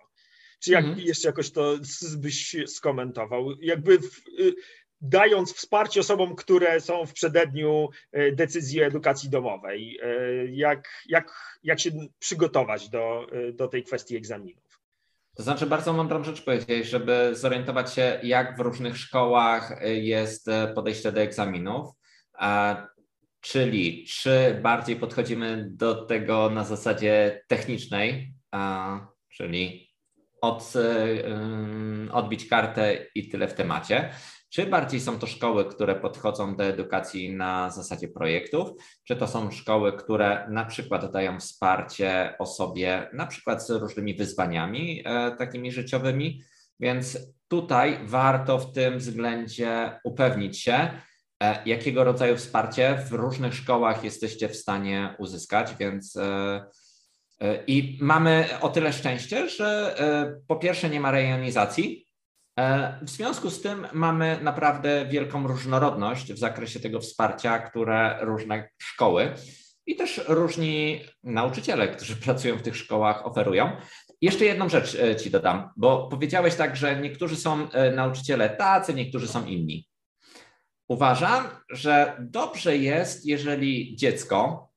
Czy jak mhm. jeszcze jakoś to byś skomentował? Jakby w, y, dając wsparcie osobom, które są w przededniu e, decyzji edukacji domowej. E, jak, jak, jak się przygotować do, e, do tej kwestii egzaminów? To znaczy, bardzo mądrą rzecz powiedzieć, żeby zorientować się, jak w różnych szkołach jest podejście do egzaminów. Czyli, czy bardziej podchodzimy do tego na zasadzie technicznej, czyli od, odbić kartę i tyle w temacie, Czy bardziej są to szkoły, które podchodzą do edukacji na zasadzie projektów, czy to są szkoły, które na przykład dają wsparcie osobie, na przykład z różnymi wyzwaniami e, takimi życiowymi, więc tutaj warto w tym względzie upewnić się, e, jakiego rodzaju wsparcie w różnych szkołach jesteście w stanie uzyskać, więc e, i mamy o tyle szczęście, że po pierwsze nie ma rejonizacji. W związku z tym mamy naprawdę wielką różnorodność w zakresie tego wsparcia, które różne szkoły i też różni nauczyciele, którzy pracują w tych szkołach, oferują. Jeszcze jedną rzecz e, Ci dodam, bo powiedziałeś tak, że niektórzy są e, nauczyciele tacy, niektórzy są inni. Uważam, że dobrze jest, jeżeli dziecko,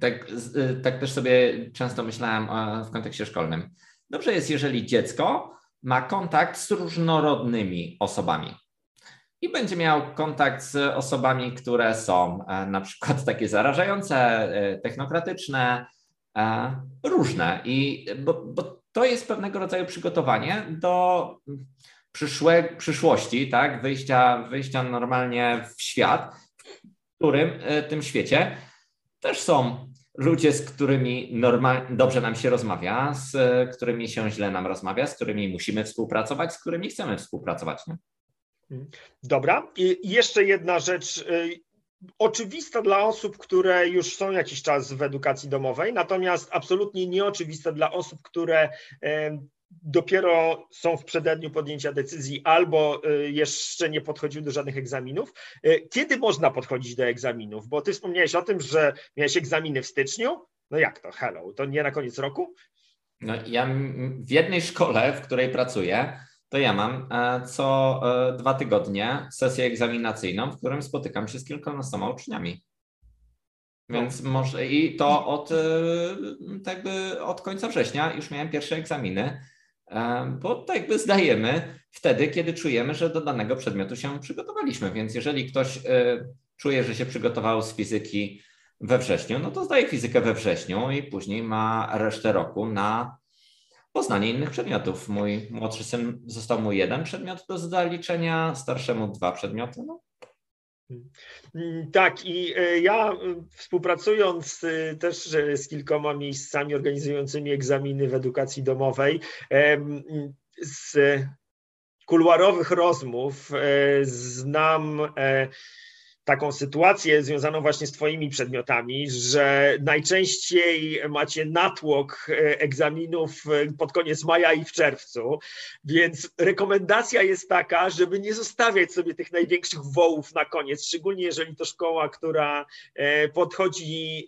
tak, e, tak też sobie często myślałem w kontekście szkolnym, dobrze jest, jeżeli dziecko ma kontakt z różnorodnymi osobami i będzie miał kontakt z osobami, które są na przykład takie zarażające, technokratyczne, E, różne. I bo, bo to jest pewnego rodzaju przygotowanie do przyszłe, przyszłości, tak, wyjścia, wyjścia normalnie w świat, w którym e, tym świecie też są ludzie, z którymi normal, dobrze nam się rozmawia, z którymi się źle nam rozmawia, z którymi musimy współpracować, z którymi chcemy współpracować. Nie? Dobra. I jeszcze jedna rzecz y, oczywista dla osób, które już są jakiś czas w edukacji domowej, natomiast absolutnie nieoczywista dla osób, które dopiero są w przededniu podjęcia decyzji albo e, jeszcze nie podchodziły do żadnych egzaminów. E, kiedy można podchodzić do egzaminów? Bo ty wspomniałeś o tym, że miałeś egzaminy w styczniu. No jak to? Hello, to nie na koniec roku? No ja w jednej szkole, w której pracuję, to ja mam e, co e, dwa tygodnie sesję egzaminacyjną, w którym spotykam się z kilkunastoma uczniami. Więc może i to od, e, tak jakby od końca września już miałem pierwsze egzaminy, bo tak jakby zdajemy wtedy, kiedy czujemy, że do danego przedmiotu się przygotowaliśmy. Więc jeżeli ktoś czuje, że się przygotował z fizyki we wrześniu, no to zdaje fizykę we wrześniu i później ma resztę roku na poznanie innych przedmiotów. Mój młodszy syn został mu jeden przedmiot do zaliczenia, starszemu dwa przedmioty. No. Tak, i e, ja współpracując e, też z kilkoma miejscami organizującymi egzaminy w edukacji domowej, z kuluarowych rozmów e, znam taką sytuację związaną właśnie z Twoimi przedmiotami, że najczęściej macie natłok e, egzaminów e, pod koniec maja i w czerwcu, więc rekomendacja jest taka, żeby nie zostawiać sobie tych największych wołów na koniec, szczególnie jeżeli to szkoła, która e, podchodzi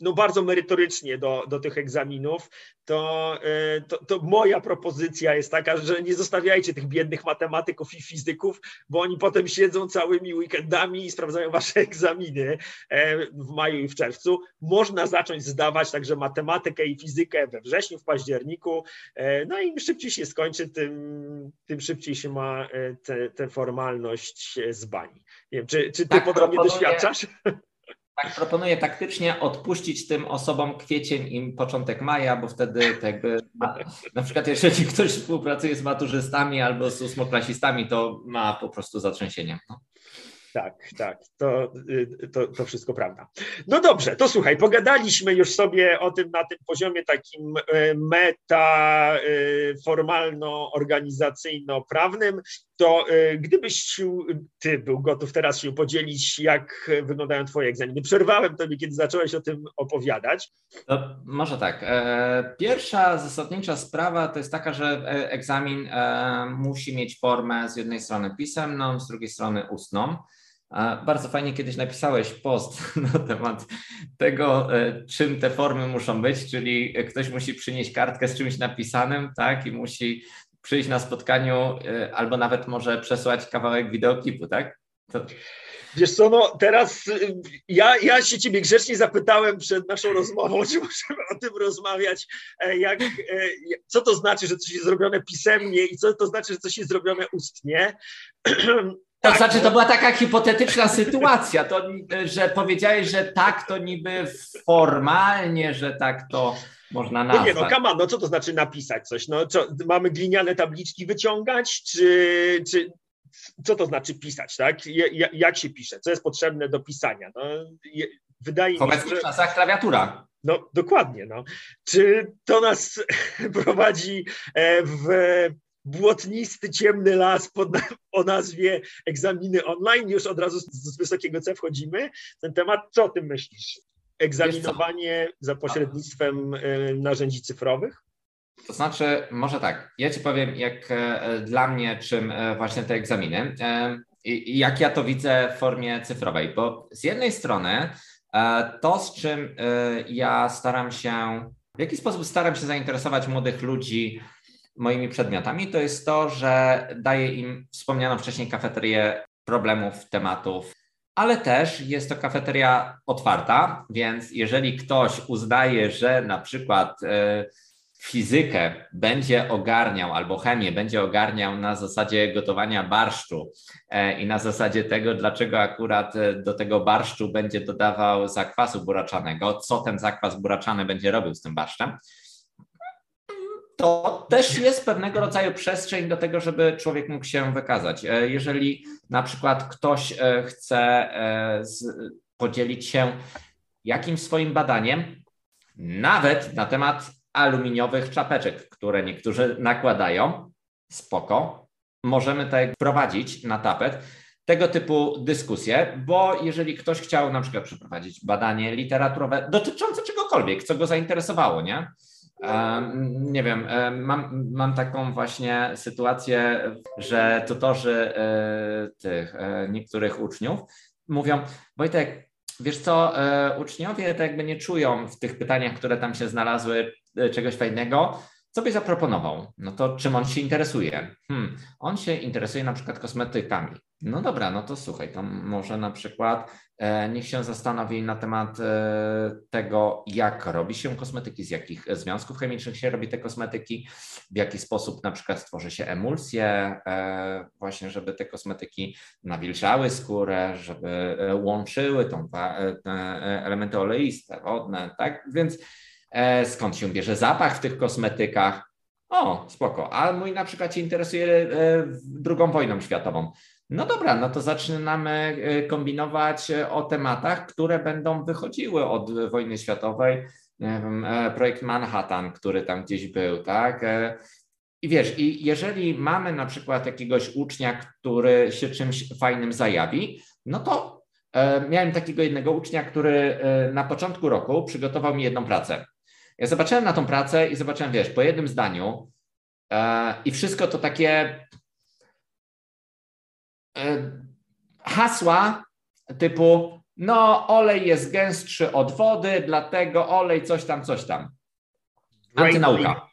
no bardzo merytorycznie do, do tych egzaminów, to, e, to, to, moja propozycja jest taka, że nie zostawiajcie tych biednych matematyków i fizyków, bo oni potem siedzą całymi weekendami i sprawdzają wasze egzaminy e, w maju i w czerwcu. Można zacząć zdawać także matematykę i fizykę we wrześniu, w październiku. E, no i im szybciej się skończy, tym, tym szybciej się ma tę formalność z bani. Nie wiem, czy, czy ty tak, podobnie doświadczasz? Tak, proponuję taktycznie odpuścić tym osobom kwiecień i początek maja, bo wtedy tak jakby na przykład jeżeli ktoś współpracuje z maturzystami albo z ósmoklasistami, to ma po prostu zatrzęsienie. No. Tak, tak, to, y, to, to wszystko prawda. No dobrze, to słuchaj, pogadaliśmy już sobie o tym na tym poziomie takim y, meta, y, formalno-organizacyjno-prawnym, to gdybyś ty był gotów teraz się podzielić, jak wyglądają twoje egzaminy. Przerwałem tobie, kiedy zacząłeś o tym opowiadać. To może tak. E, pierwsza zasadnicza sprawa to jest taka, że e, egzamin e, musi mieć formę z jednej strony pisemną, z drugiej strony ustną. Bardzo fajnie kiedyś napisałeś post na temat tego, czym te formy muszą być, czyli ktoś musi przynieść kartkę z czymś napisanym, tak, i musi przyjść na spotkaniu e, albo nawet może przesłać kawałek wideoklipu, tak? To... Wiesz co, no teraz y, ja, ja się ciebie grzecznie zapytałem przed naszą rozmową, czy możemy o tym rozmawiać, e, jak, co to znaczy, że coś jest zrobione pisemnie i co to znaczy, że coś jest zrobione ustnie. To tak, znaczy, to była taka hipotetyczna sytuacja, to, że powiedziałeś, że tak to niby formalnie, że tak to można nazwać. No nie, no kama, no co to znaczy napisać coś? No co, mamy gliniane tabliczki wyciągać, czy, czy co to znaczy pisać, tak? Jak się pisze, co jest potrzebne do pisania? No, wydaje mi się, że... w czasach klawiatura. No dokładnie. No. Czy to nas prowadzi e, w błotnisty, ciemny las pod, o nazwie egzaminy online? Już od razu z, z wysokiego C wchodzimy. Ten temat, co o tym myślisz? Egzaminowanie za pośrednictwem e, narzędzi cyfrowych? To znaczy, może tak, ja Ci powiem, jak e, dla mnie, czym właśnie te egzaminy i jak ja to widzę w formie cyfrowej, bo z jednej strony E, to, z czym e, ja staram się, w jaki sposób staram się zainteresować młodych ludzi moimi przedmiotami, to jest to, że daję im wspomnianą wcześniej kafeterię problemów, tematów, ale też jest to kafeteria otwarta, więc jeżeli ktoś uznaje, że na przykład e, fizykę będzie ogarniał albo chemię będzie ogarniał na zasadzie gotowania barszczu e, i na zasadzie tego, dlaczego akurat e, do tego barszczu będzie dodawał zakwasu buraczanego, co ten zakwas buraczany będzie robił z tym barszczem, to też jest pewnego rodzaju przestrzeń do tego, żeby człowiek mógł się wykazać. E, jeżeli na przykład ktoś chce podzielić się jakimś swoim badaniem, nawet na temat aluminiowych czapeczek, które niektórzy nakładają. Spoko. Możemy tak prowadzić na tapet tego typu dyskusje, bo jeżeli ktoś chciał na przykład przeprowadzić badanie literaturowe dotyczące czegokolwiek, co go zainteresowało, nie? Nie wiem, mam, mam taką właśnie sytuację, że tutorzy e, tych e, niektórych uczniów mówią, Wojtek, wiesz co, e, uczniowie tak jakby nie czują w tych pytaniach, które tam się znalazły, czegoś fajnego, co byś zaproponował? No to czym on się interesuje? Hmm, on się interesuje na przykład kosmetykami. No dobra, no to słuchaj, to może na przykład e, niech się zastanowi na temat e, tego, jak robi się kosmetyki, z jakich związków chemicznych się robi te kosmetyki, w jaki sposób na przykład stworzy się emulsję, e, właśnie żeby te kosmetyki nawilżały skórę, żeby e, łączyły tą, e, te elementy oleiste, wodne, tak? Więc E, skąd się bierze zapach w tych kosmetykach. O, spoko. A mój na przykład się interesuje e, drugą wojną światową. No dobra, no to zaczynamy e, kombinować o tematach, które będą wychodziły od wojny światowej. Projekt Manhattan, który tam gdzieś był, tak? I wiesz, i jeżeli mamy na przykład jakiegoś ucznia, który się czymś fajnym zajawi, no to miałem takiego jednego ucznia, który na początku roku przygotował mi jedną pracę. Ja zobaczyłem na tą pracę i zobaczyłem, wiesz, po jednym zdaniu e, i wszystko to takie e, hasła typu no olej jest gęstszy od wody, dlatego olej coś tam, coś tam. Antynauka.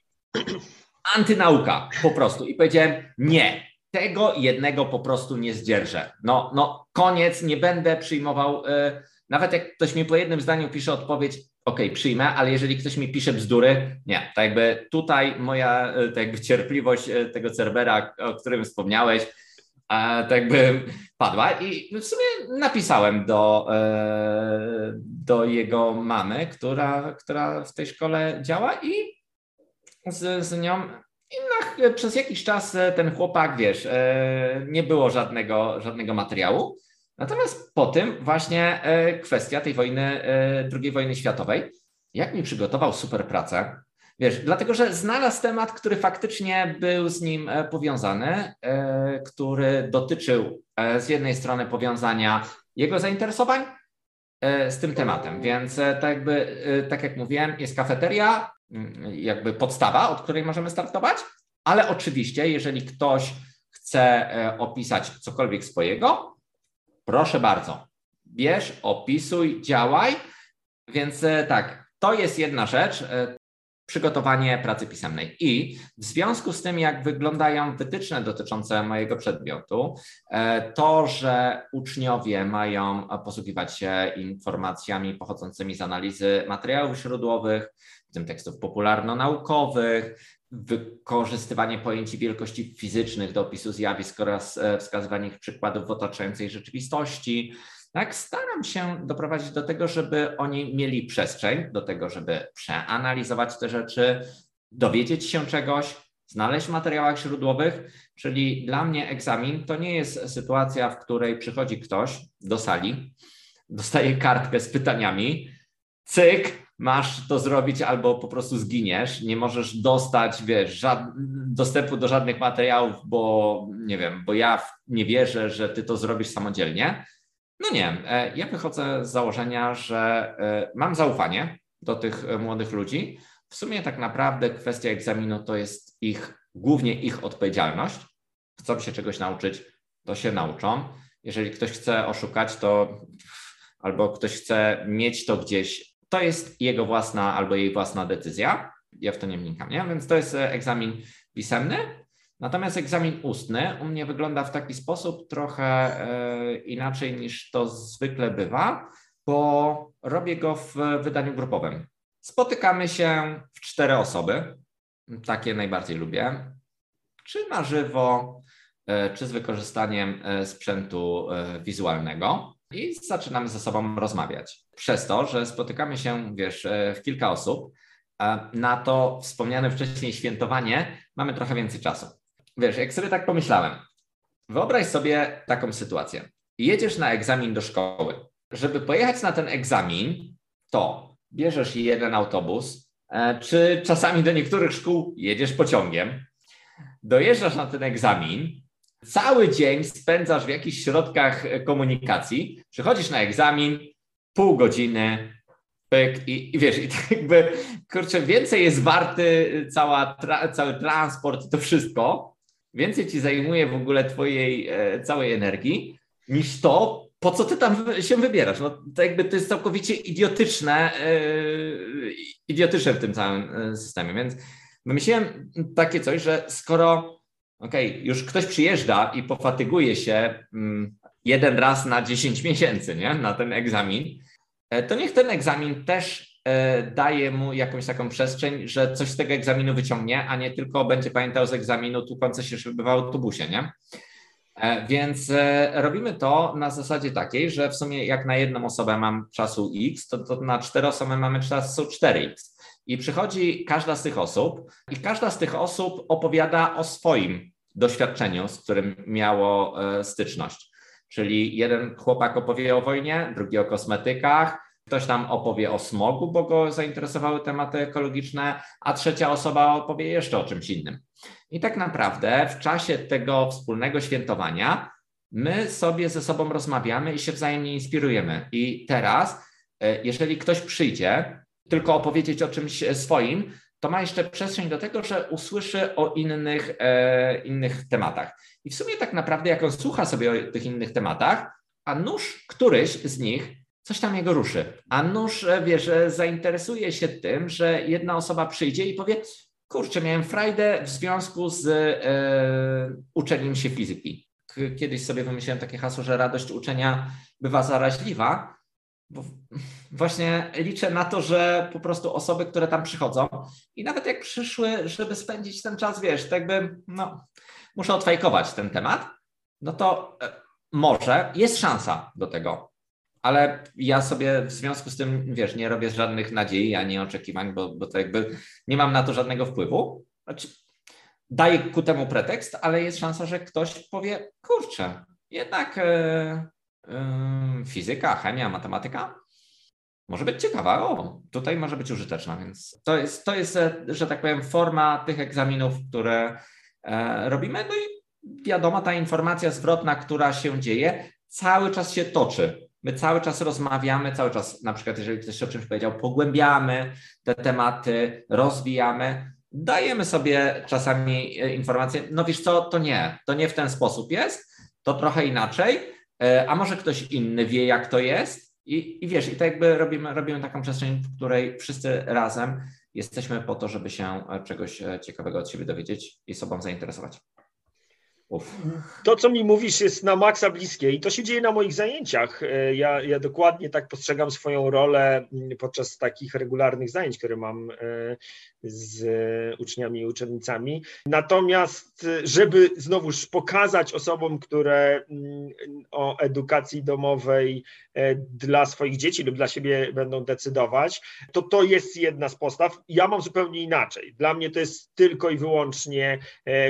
Antynauka po prostu. I powiedziałem nie, tego jednego po prostu nie zdzierżę. No, no koniec, nie będę przyjmował, y, nawet jak ktoś mi po jednym zdaniu pisze odpowiedź, ok, przyjmę, ale jeżeli ktoś mi pisze bzdury, nie. Tak jakby tutaj moja e, tak jakby cierpliwość e, tego Cerbera, o którym wspomniałeś, tak jakby padła i w sumie napisałem do, e, do jego mamy, która, która w tej szkole działa i z, z nią i na, przez jakiś czas ten chłopak, wiesz, nie było żadnego, żadnego materiału. Natomiast po tym właśnie e, kwestia tej wojny, e, II wojny światowej, jak mi przygotował super pracę, wiesz, dlatego że znalazł temat, który faktycznie był z nim e, powiązany, który dotyczył z jednej strony powiązania jego zainteresowań z tym tematem, więc tak jakby, tak jak mówiłem, jest kafeteria, jakby podstawa, od której możemy startować, ale oczywiście, jeżeli ktoś chce opisać cokolwiek swojego, Proszę bardzo. Bierz, opisuj, działaj. Więc e, tak, to jest jedna rzecz, e, przygotowanie pracy pisemnej. I w związku z tym, jak wyglądają wytyczne dotyczące mojego przedmiotu, e, to, że uczniowie mają posługiwać się informacjami pochodzącymi z analizy materiałów źródłowych, w tym tekstów popularno-naukowych, wykorzystywanie pojęć wielkości fizycznych do opisu zjawisk oraz e, wskazywanie ich przykładów w otaczającej rzeczywistości. Tak, staram się doprowadzić do tego, żeby oni mieli przestrzeń do tego, żeby przeanalizować te rzeczy, dowiedzieć się czegoś, znaleźć w materiałach źródłowych, czyli dla mnie egzamin to nie jest sytuacja, w której przychodzi ktoś do sali, dostaje kartkę z pytaniami, cyk, masz to zrobić albo po prostu zginiesz, nie możesz dostać, wiesz, dostępu do żadnych materiałów, bo nie wiem, bo ja nie wierzę, że ty to zrobisz samodzielnie. No nie, e, ja wychodzę z założenia, że e, mam zaufanie do tych e, młodych ludzi. W sumie tak naprawdę kwestia egzaminu to jest ich, głównie ich odpowiedzialność. Chcą się czegoś nauczyć, to się nauczą. Jeżeli ktoś chce oszukać, to albo ktoś chce mieć to gdzieś, to jest jego własna albo jej własna decyzja. Ja w to nie wnikam, nie? Więc to jest egzamin pisemny. Natomiast egzamin ustny u mnie wygląda w taki sposób trochę e, inaczej niż to zwykle bywa, bo robię go w wydaniu grupowym. Spotykamy się w cztery osoby, takie najbardziej lubię, czy na żywo, e, czy z wykorzystaniem e, sprzętu wizualnego i zaczynamy ze sobą rozmawiać. Przez to, że spotykamy się, wiesz, w kilka osób, na to wspomniane wcześniej świętowanie mamy trochę więcej czasu wiesz, jak sobie tak pomyślałem, wyobraź sobie taką sytuację. Jedziesz na egzamin do szkoły. Żeby pojechać na ten egzamin, to bierzesz jeden autobus, e, czy czasami do niektórych szkół jedziesz pociągiem, dojeżdżasz na ten egzamin, cały dzień spędzasz w jakichś środkach komunikacji, przychodzisz na egzamin, pół godziny, pyk i, i wiesz, i tak jakby, kurczę, więcej jest warty cała, tra, cały transport to wszystko, więcej ci zajmuje w ogóle twojej e, całej energii niż to, po co ty tam się wybierasz. No, to jakby to jest całkowicie idiotyczne, e, idiotyczne w tym całym e, systemie, więc wymyśliłem takie coś, że skoro okej, okay, już ktoś przyjeżdża i pofatyguje się mm, jeden raz na 10 miesięcy, nie, na ten egzamin, to niech ten egzamin też E, daje mu jakąś taką przestrzeń, że coś z tego egzaminu wyciągnie, a nie tylko będzie pamiętał z egzaminu tłukące się szyby w autobusie, nie? E, więc e, robimy to na zasadzie takiej, że w sumie jak na jedną osobę mam czasu X, to, to na cztery osoby mamy czasu 4X. I przychodzi każda z tych osób i każda z tych osób opowiada o swoim doświadczeniu, z którym miało styczność. Czyli jeden chłopak opowie o wojnie, drugi o kosmetykach, Ktoś tam opowie o smogu, bo go zainteresowały tematy ekologiczne, a trzecia osoba opowie jeszcze o czymś innym. I tak naprawdę w czasie tego wspólnego świętowania my sobie ze sobą rozmawiamy i się wzajemnie inspirujemy. I teraz, e, jeżeli ktoś przyjdzie tylko opowiedzieć o czymś swoim, to ma jeszcze przestrzeń do tego, że usłyszy o innych, e, innych tematach. I w sumie tak naprawdę, jak on słucha sobie o tych innych tematach, a nuż któryś z nich coś tam jego ruszy. A nóż, e, wiesz, e, zainteresuje się tym, że jedna osoba przyjdzie i powie, kurczę, miałem frajdę w związku z e, uczeniem się fizyki. Kiedyś sobie wymyśliłem takie hasło, że radość uczenia bywa zaraźliwa, bo właśnie liczę na to, że po prostu osoby, które tam przychodzą i nawet jak przyszły, żeby spędzić ten czas, wiesz, tak jakby, no, muszę odfajkować ten temat, no to e, może jest szansa do tego ale ja sobie w związku z tym, wiesz, nie robię żadnych nadziei ani oczekiwań, bo, bo to jakby nie mam na to żadnego wpływu. Znaczy, daję ku temu pretekst, ale jest szansa, że ktoś powie, kurczę, jednak e, fizyka, chemia, matematyka może być ciekawa, o, tutaj może być użyteczna, więc to jest, to jest, e, że tak powiem, forma tych egzaminów, które e, robimy. No i wiadomo, ta informacja zwrotna, która się dzieje, cały czas się toczy. My cały czas rozmawiamy, cały czas, na przykład, jeżeli ktoś o czymś powiedział, pogłębiamy te tematy, rozwijamy, dajemy sobie czasami e, informacje, no wiesz co, to nie, to nie w ten sposób jest, to trochę inaczej, a może ktoś inny wie, jak to jest. I, i wiesz, i tak jakby robimy, robimy taką przestrzeń, w której wszyscy razem jesteśmy po to, żeby się e, czegoś ciekawego od siebie dowiedzieć i sobą zainteresować. Uf. To, co mi mówisz, jest na maksa bliskie i to się dzieje na moich zajęciach. E, ja, ja dokładnie tak postrzegam swoją rolę mm, podczas takich regularnych zajęć, które mam e, z uczniami i uczennicami. Natomiast, żeby znowuż pokazać osobom, które mm, o edukacji domowej e, dla swoich dzieci lub dla siebie będą decydować, to to jest jedna z postaw. Ja mam zupełnie inaczej. Dla mnie to jest tylko i wyłącznie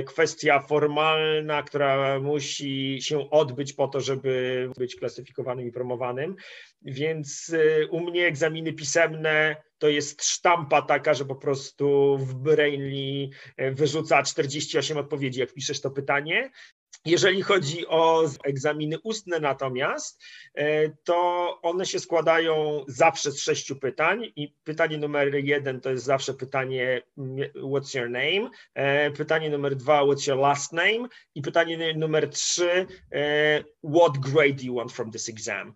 kwestia formalna, która musi się odbyć po to, żeby być klasyfikowanym i promowanym. Więc y, u mnie egzaminy pisemne to jest sztampa taka, że po prostu w Brainly y, wyrzuca 48 odpowiedzi, jak piszesz to pytanie. Jeżeli chodzi o egzaminy ustne natomiast, e, to one się składają zawsze z sześciu pytań i pytanie numer jeden to jest zawsze pytanie what's your name, e, pytanie numer dwa what's your last name i pytanie numer trzy e, what grade do you want from this exam.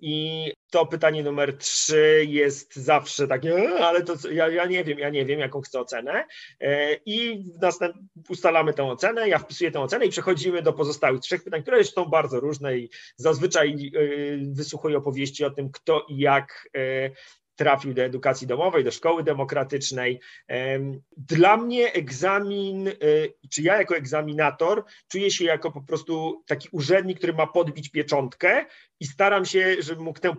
I to pytanie numer trzy jest zawsze takie, ale to ja, ja nie wiem, ja nie wiem, jaką chcę ocenę. I następ, ustalamy tę ocenę, ja wpisuję tę ocenę i przechodzimy do pozostałych trzech pytań, które są bardzo różne i zazwyczaj y, wysłuchuję opowieści o tym, kto i jak y, trafił do edukacji domowej, do szkoły demokratycznej. Dla mnie egzamin, y, czy ja jako egzaminator czuję się jako po prostu taki urzędnik, który ma podbić pieczątkę i staram się, żeby mógł tę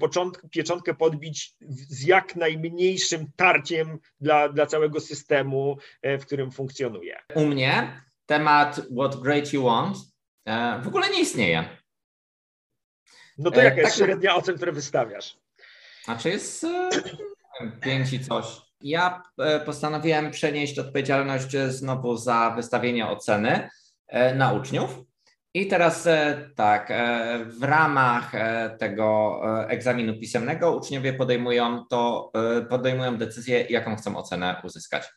pieczątkę podbić z jak najmniejszym tarciem dla, dla całego systemu, w którym funkcjonuje. U mnie temat What Great You Want E, w ogóle nie istnieje. No to e, jaka jest tak, średnia ocen, które wystawiasz? Znaczy jest e, pięć i coś. Ja postanowiłem przenieść odpowiedzialność znowu za wystawienie oceny na uczniów. I teraz tak, w ramach tego egzaminu pisemnego uczniowie podejmują to, podejmują decyzję, jaką chcą ocenę uzyskać.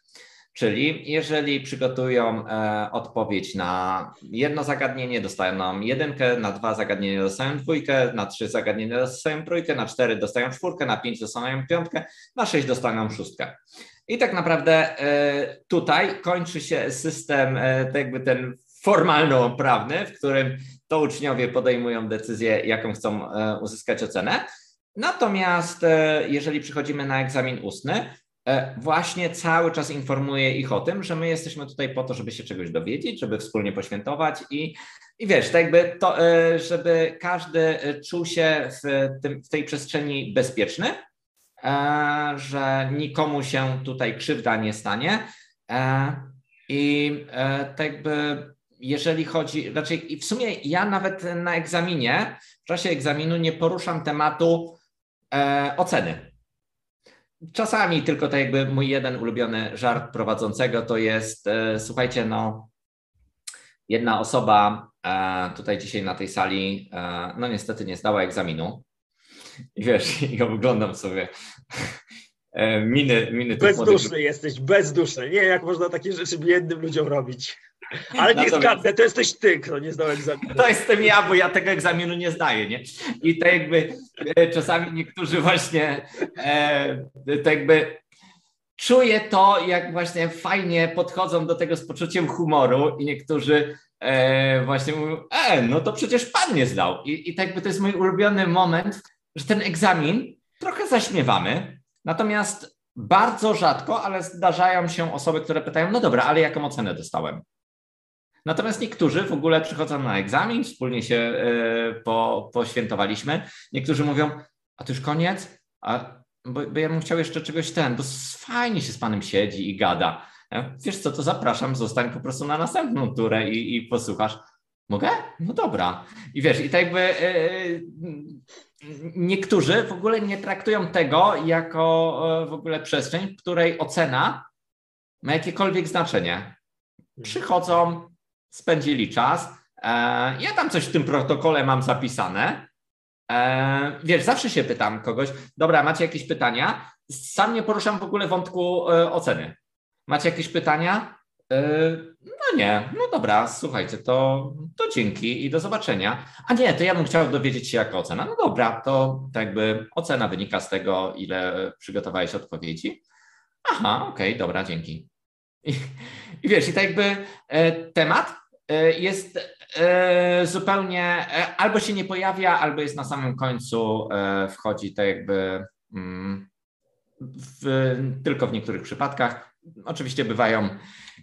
Czyli jeżeli przygotują e, odpowiedź na jedno zagadnienie, dostają jedynkę, na dwa zagadnienia dostają dwójkę, na trzy zagadnienia dostają trójkę, na cztery dostają czwórkę, na pięć dostają piątkę, na sześć dostają szóstkę. I tak naprawdę e, tutaj kończy się system, e, jakby ten formalno-prawny, w którym to uczniowie podejmują decyzję, jaką chcą e, uzyskać ocenę. Natomiast e, jeżeli przychodzimy na egzamin ustny, właśnie cały czas informuję ich o tym, że my jesteśmy tutaj po to, żeby się czegoś dowiedzieć, żeby wspólnie poświętować i, i wiesz, tak jakby to, e, żeby każdy e, czuł się w, tym, w tej przestrzeni bezpieczny, że nikomu się tutaj krzywda nie stanie. I tak jakby jeżeli chodzi, raczej i w sumie ja nawet na egzaminie, w czasie egzaminu nie poruszam tematu oceny czasami tylko tak jakby mój jeden ulubiony żart prowadzącego to jest, e, słuchajcie, no jedna osoba e, tutaj dzisiaj na tej sali, e, no niestety nie zdała egzaminu. I wiesz, ja wyglądam sobie miny, miny Bezduszny młodych... jesteś, bezduszny. Nie, jak można takie rzeczy biednym ludziom robić. Ale nie zgadnę, to jesteś ty, kto nie zdał egzaminu. To jestem ja, bo ja tego egzaminu nie zdaję, nie? I to jakby e, czasami niektórzy właśnie e, to jakby czuję to, jak właśnie fajnie podchodzą do tego z poczuciem humoru i niektórzy e, właśnie mówią, e, no to przecież pan nie zdał. I, I tak jakby to jest mój ulubiony moment, że ten egzamin trochę zaśmiewamy, natomiast bardzo rzadko, ale zdarzają się osoby, które pytają, no dobra, ale jaką ocenę dostałem? Natomiast niektórzy w ogóle przychodzą na egzamin, wspólnie się e, po, poświętowaliśmy. Niektórzy mówią, a to już koniec? A, bo, bo ja bym chciał jeszcze czegoś ten, bo fajnie się z panem siedzi i gada. E, wiesz co, to zapraszam, zostań po prostu na następną turę i, i posłuchasz. Mogę? No dobra. I wiesz, i tak jakby yy, niektórzy w ogóle nie traktują tego jako yy, w ogóle przestrzeń, w której ocena ma jakiekolwiek znaczenie. Przychodzą, spędzili czas. E, ja tam coś w tym protokole mam zapisane. E, wiesz, zawsze się pytam kogoś, dobra, macie jakieś pytania? Sam nie poruszam w ogóle wątku e, oceny. Macie jakieś pytania? No nie, no dobra, słuchajcie, to, to dzięki i do zobaczenia. A nie, to ja bym chciał dowiedzieć się, jaka ocena. No dobra, to tak jakby ocena wynika z tego, ile przygotowałeś odpowiedzi. Aha, okej, okay, dobra, dzięki. I, I, wiesz, i tak jakby temat jest zupełnie albo się nie pojawia, albo jest na samym końcu, wchodzi tak jakby mm, w, tylko w niektórych przypadkach. Oczywiście bywają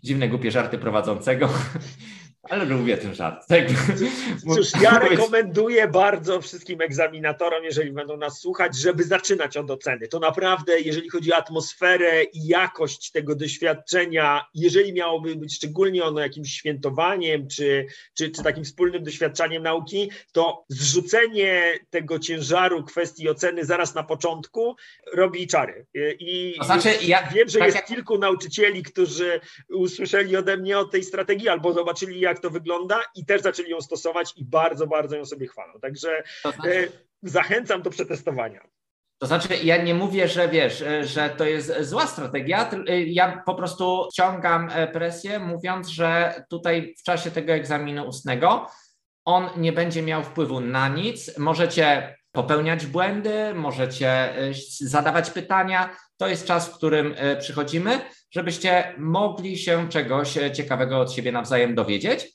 dziwne, głupie żarty prowadzącego, ale lubię ten żart. Tak? Cóż, ja rekomenduję bardzo wszystkim egzaminatorom, jeżeli będą nas słuchać, żeby zaczynać od oceny. To naprawdę, jeżeli chodzi o atmosferę i jakość tego doświadczenia, jeżeli miałoby być szczególnie ono jakimś świętowaniem, czy, czy, czy takim wspólnym doświadczaniem nauki, to zrzucenie tego ciężaru kwestii oceny zaraz na początku robi czary. I to znaczy, ja, wiem, że tak jest jak... kilku nauczycieli, którzy usłyszeli ode mnie o tej strategii albo zobaczyli, jak to wygląda i też zaczęli ją stosować i bardzo, bardzo ją sobie chwalą. Także znaczy... zachęcam do przetestowania. To znaczy, ja nie mówię, że wiesz, e, że to jest zła strategia. E, ja po prostu ciągam presję, mówiąc, że tutaj w czasie tego egzaminu ustnego on nie będzie miał wpływu na nic. Możecie popełniać błędy, możecie zadawać pytania. To jest czas, w którym przychodzimy żebyście mogli się czegoś e, ciekawego od siebie nawzajem dowiedzieć.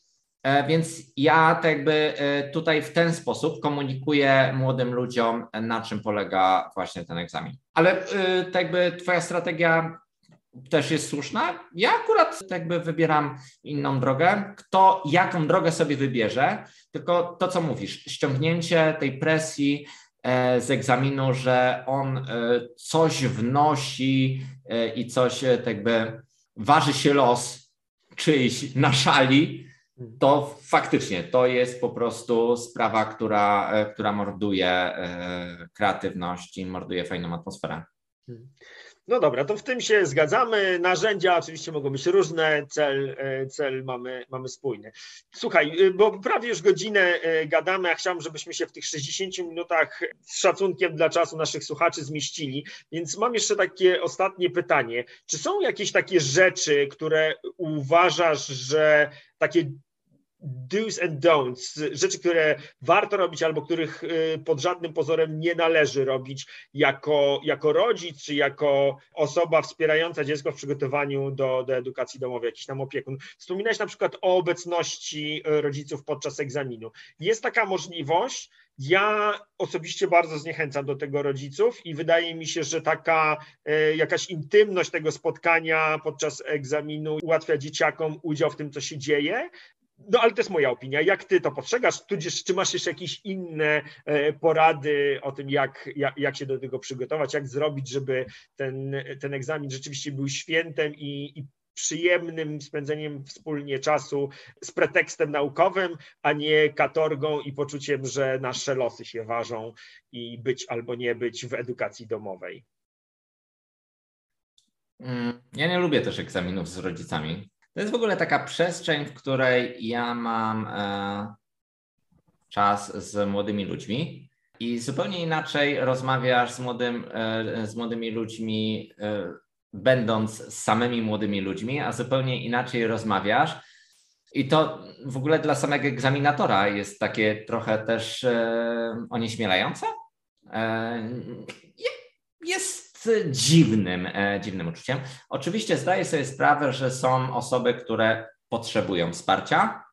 E, więc ja tak jakby e, tutaj w ten sposób komunikuję młodym ludziom, na czym polega właśnie ten egzamin. Ale tak jakby Twoja strategia też jest słuszna. Ja akurat jakby wybieram inną drogę. Kto jaką drogę sobie wybierze, tylko to, co mówisz, ściągnięcie tej presji, E, z egzaminu, że on e, coś wnosi e, i coś tak jakby waży się los czyjś na szali, to faktycznie to jest po prostu sprawa, która, która morduje kreatywność i morduje fajną atmosferę. No dobra, to w tym się zgadzamy. Narzędzia oczywiście mogą być różne, cel, e, cel mamy, mamy spójny. Słuchaj, e, bo prawie już godzinę e, gadamy, a chciałbym, żebyśmy się w tych 60 minutach z szacunkiem dla czasu naszych słuchaczy zmieścili, więc mam jeszcze takie ostatnie pytanie. Czy są jakieś takie rzeczy, które uważasz, że takie do's and don'ts, rzeczy, które warto robić albo których y, pod żadnym pozorem nie należy robić jako, jako rodzic czy jako osoba wspierająca dziecko w przygotowaniu do, do edukacji domowej, jakiś tam opiekun. Wspominałeś na przykład o obecności y, rodziców podczas egzaminu. Jest taka możliwość, ja osobiście bardzo zniechęcam do tego rodziców i wydaje mi się, że taka y, jakaś intymność tego spotkania podczas egzaminu ułatwia dzieciakom udział w tym, co się dzieje, no ale to jest moja opinia. Jak ty to postrzegasz? Tudzież czy masz jeszcze jakieś inne e, porady o tym, jak, jak, jak się do tego przygotować, jak zrobić, żeby ten, ten egzamin rzeczywiście był świętem i, i przyjemnym spędzeniem wspólnie czasu z pretekstem naukowym, a nie katorgą i poczuciem, że nasze losy się ważą i być albo nie być w edukacji domowej. Mm, ja nie lubię też egzaminów z rodzicami. To jest w ogóle taka przestrzeń, w której ja mam e, czas z młodymi ludźmi i zupełnie inaczej rozmawiasz z, młodym, e, z młodymi ludźmi, e, będąc z samymi młodymi ludźmi, a zupełnie inaczej rozmawiasz. I to w ogóle dla samego egzaminatora jest takie trochę też onieśmielające. E, jest dziwnym, e, dziwnym uczuciem. Oczywiście zdaję sobie sprawę, że są osoby, które potrzebują wsparcia.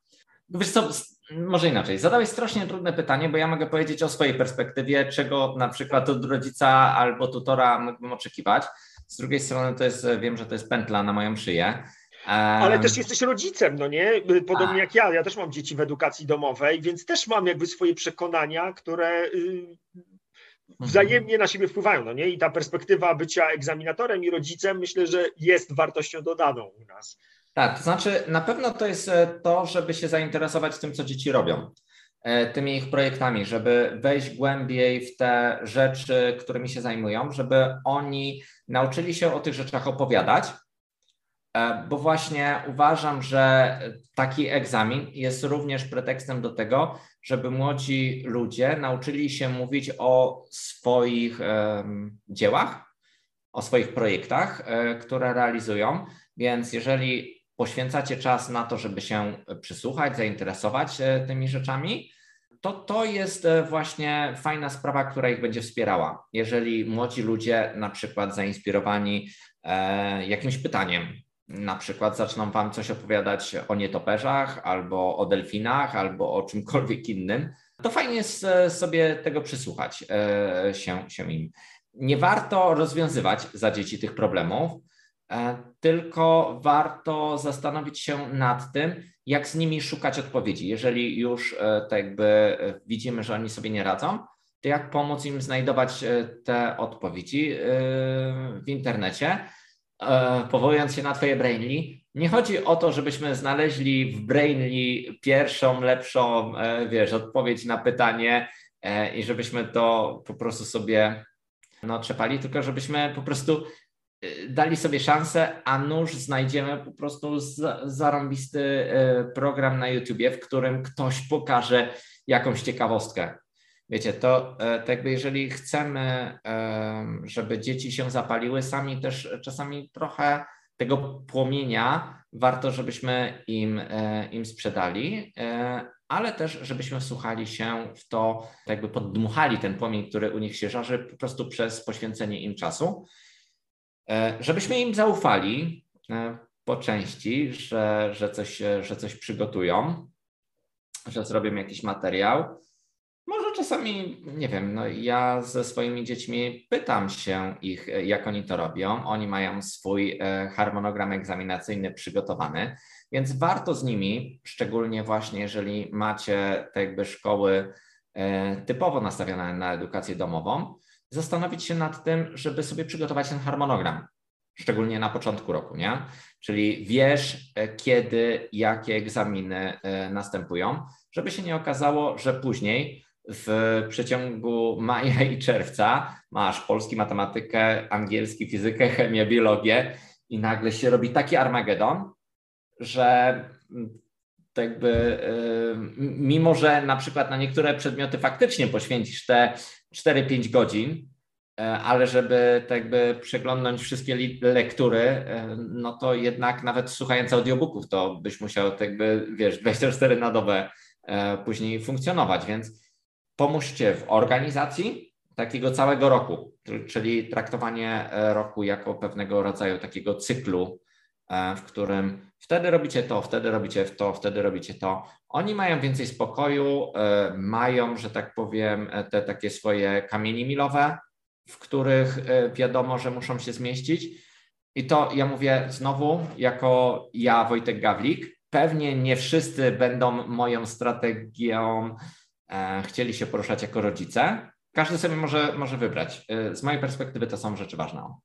Wiesz co, może inaczej. Zadałeś strasznie trudne pytanie, bo ja mogę powiedzieć o swojej perspektywie, czego na przykład od rodzica albo tutora mógłbym oczekiwać. Z drugiej strony to jest, wiem, że to jest pętla na moją szyję. Ale też jesteś rodzicem, no nie? Podobnie A. jak ja. Ja też mam dzieci w edukacji domowej, więc też mam jakby swoje przekonania, które y. wzajemnie na siebie wpływają, no nie? I ta perspektywa bycia egzaminatorem i rodzicem myślę, że jest wartością dodaną u nas. Tak, to znaczy na pewno to jest e, to, żeby się zainteresować tym, co dzieci robią, e, tymi ich projektami, żeby wejść głębiej w te rzeczy, którymi się zajmują, żeby oni nauczyli się o tych rzeczach opowiadać, bo właśnie uważam, że taki egzamin jest również pretekstem do tego, żeby młodzi ludzie nauczyli się mówić o swoich dziełach, o swoich projektach, e, które realizują. Więc jeżeli poświęcacie czas na to, żeby się przysłuchać, zainteresować e, tymi rzeczami, to to jest e, właśnie fajna sprawa, która ich będzie wspierała. Jeżeli młodzi ludzie, na przykład zainspirowani jakimś pytaniem, na przykład zaczną Wam coś opowiadać o nietoperzach, albo o delfinach, albo o czymkolwiek innym, to fajnie jest e, sobie tego przysłuchać e, się, się im. Nie warto rozwiązywać za dzieci tych problemów, e, tylko warto zastanowić się nad tym, jak z nimi szukać odpowiedzi. Jeżeli już tak jakby widzimy, że oni sobie nie radzą, to jak pomóc im znajdować te odpowiedzi w internecie, powołując się na Twoje Brainly, nie chodzi o to, żebyśmy znaleźli w Brainly pierwszą, lepszą, e, wiesz, odpowiedź na pytanie e, i żebyśmy to po prostu sobie no, trzepali, tylko żebyśmy po prostu e, dali sobie szansę, a nuż znajdziemy po prostu zarąbisty program na YouTubie, w którym ktoś pokaże jakąś ciekawostkę. Wiecie, to, to jakby jeżeli chcemy, żeby dzieci się zapaliły, sami też czasami trochę tego płomienia warto, żebyśmy im, e, im sprzedali, e, ale też, żebyśmy wsłuchali się w to, jakby poddmuchali ten płomień, który u nich się żarzy, po prostu przez poświęcenie im czasu, e, żebyśmy im zaufali po części, że, że, coś, że coś przygotują, że zrobią jakiś materiał, czasami, nie wiem, no ja ze swoimi dziećmi pytam się ich, jak oni to robią. Oni mają swój e, harmonogram egzaminacyjny przygotowany, więc warto z nimi, szczególnie właśnie jeżeli macie te jakby szkoły e, typowo nastawione na edukację domową, zastanowić się nad tym, żeby sobie przygotować ten harmonogram, szczególnie na początku roku, nie? Czyli wiesz, e, kiedy, jakie egzaminy następują, żeby się nie okazało, że później w przeciągu maja i czerwca masz polski, matematykę, angielski, fizykę, chemię, biologię i nagle się robi taki Armagedon, że tak jakby y, mimo, że na przykład na niektóre przedmioty faktycznie poświęcisz te 4-5 godzin, y, ale żeby tak jakby przeglądnąć wszystkie lektury, y, no to jednak nawet słuchając audiobooków, to byś musiał tak jakby, wiesz, 24 na dobę później funkcjonować, więc pomóżcie w organizacji takiego całego roku, czyli traktowanie e, roku jako pewnego rodzaju takiego cyklu, e, w którym wtedy robicie to, wtedy robicie to, wtedy robicie to. Oni mają więcej spokoju, e, mają, że tak powiem, te takie swoje kamienie milowe, w których wiadomo, że muszą się zmieścić. I to ja mówię znowu, jako ja, Wojtek Gawlik, pewnie nie wszyscy będą moją strategią chcieli się poruszać jako rodzice. Każdy sobie może, może wybrać. E, z mojej perspektywy to są rzeczy ważne.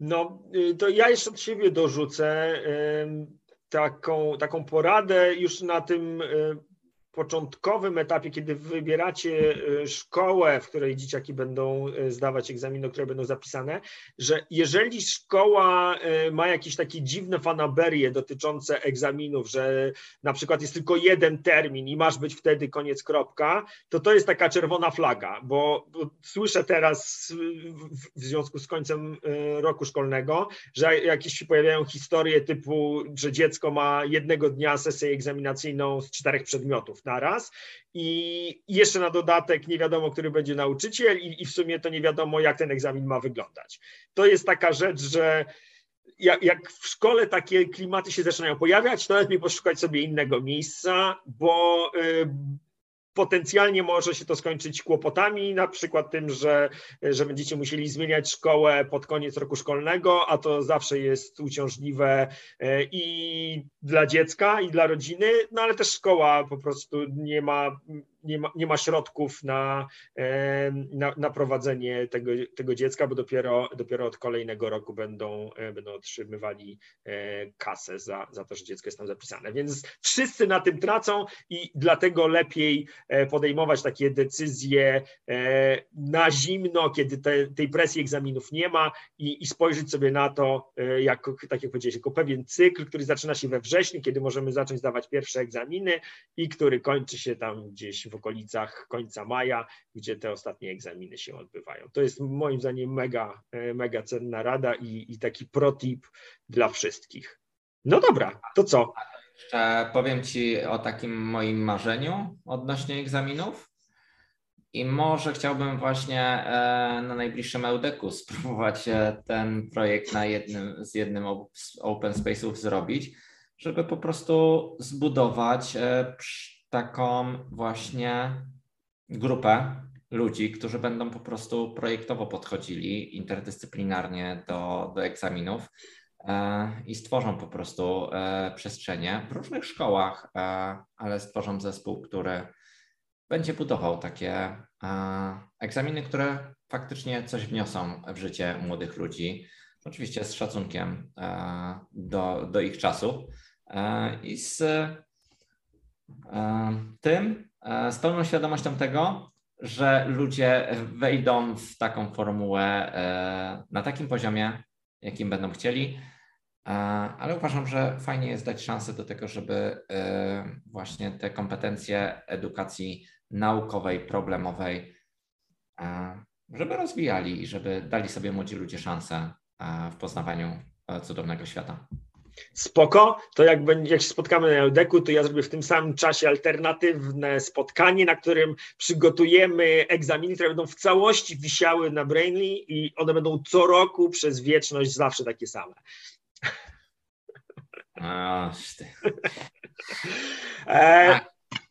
No, y, to ja jeszcze od siebie dorzucę taką, taką poradę już na tym początkowym etapie, kiedy wybieracie e, szkołę, w której dzieciaki będą e, zdawać egzaminy, które będą zapisane, że jeżeli szkoła e, ma jakieś takie dziwne fanaberie dotyczące egzaminów, że na przykład jest tylko jeden termin i masz być wtedy koniec kropka, to to jest taka czerwona flaga, bo, bo słyszę teraz w związku z końcem roku szkolnego, że jakieś się pojawiają historie typu, że dziecko ma jednego dnia sesję egzaminacyjną z czterech przedmiotów naraz i jeszcze na dodatek nie wiadomo, który będzie nauczyciel i, i w sumie to nie wiadomo, jak ten egzamin ma wyglądać. To jest taka rzecz, że jak, w szkole takie klimaty się zaczynają pojawiać, to lepiej poszukać sobie innego miejsca, bo y, potencjalnie może się to skończyć kłopotami, na przykład tym, że, że będziecie musieli zmieniać szkołę pod koniec roku szkolnego, a to zawsze jest uciążliwe e, i dla dziecka, i dla rodziny, no ale też szkoła po prostu nie ma nie ma, nie ma środków na, na, na, prowadzenie tego, tego dziecka, bo dopiero, dopiero od kolejnego roku będą, e, będą otrzymywali e, kasę za, za to, że dziecko jest tam zapisane. Więc wszyscy na tym tracą i dlatego lepiej e, podejmować takie decyzje na zimno, kiedy te, tej presji egzaminów nie ma i, i spojrzeć sobie na to, jako, tak jak powiedziałeś, jako pewien cykl, który zaczyna się we wrześniu, kiedy możemy zacząć zdawać pierwsze egzaminy i który kończy się tam gdzieś w w okolicach końca maja, gdzie te ostatnie egzaminy się odbywają. To jest moim zdaniem mega, e, mega cenna rada i, i taki protip dla wszystkich. No dobra, to co? Jeszcze powiem Ci o takim moim marzeniu odnośnie egzaminów. I może chciałbym właśnie na najbliższym Eudeku spróbować ten projekt na jednym, z jednym open space'ów zrobić, żeby po prostu zbudować taką właśnie grupę ludzi, którzy będą po prostu projektowo podchodzili interdyscyplinarnie do, do egzaminów e, i stworzą po prostu e, przestrzenie w różnych szkołach, e, ale stworzą zespół, który będzie budował takie egzaminy, które faktycznie coś wniosą w życie młodych ludzi. Oczywiście z szacunkiem do, do ich czasu i z tym, z pełną świadomością tego, że ludzie wejdą w taką formułę e, na takim poziomie, jakim będą chcieli, e, ale uważam, że fajnie jest dać szansę do tego, żeby e, właśnie te kompetencje edukacji naukowej, problemowej, żeby rozwijali i żeby dali sobie młodzi ludzie szansę w poznawaniu cudownego świata spoko, to jak, będzie, jak się spotkamy na Eudeku, to ja zrobię w tym samym czasie alternatywne spotkanie, na którym przygotujemy egzaminy, które będą w całości wisiały na Brainly i one będą co roku przez wieczność zawsze takie same. A, e,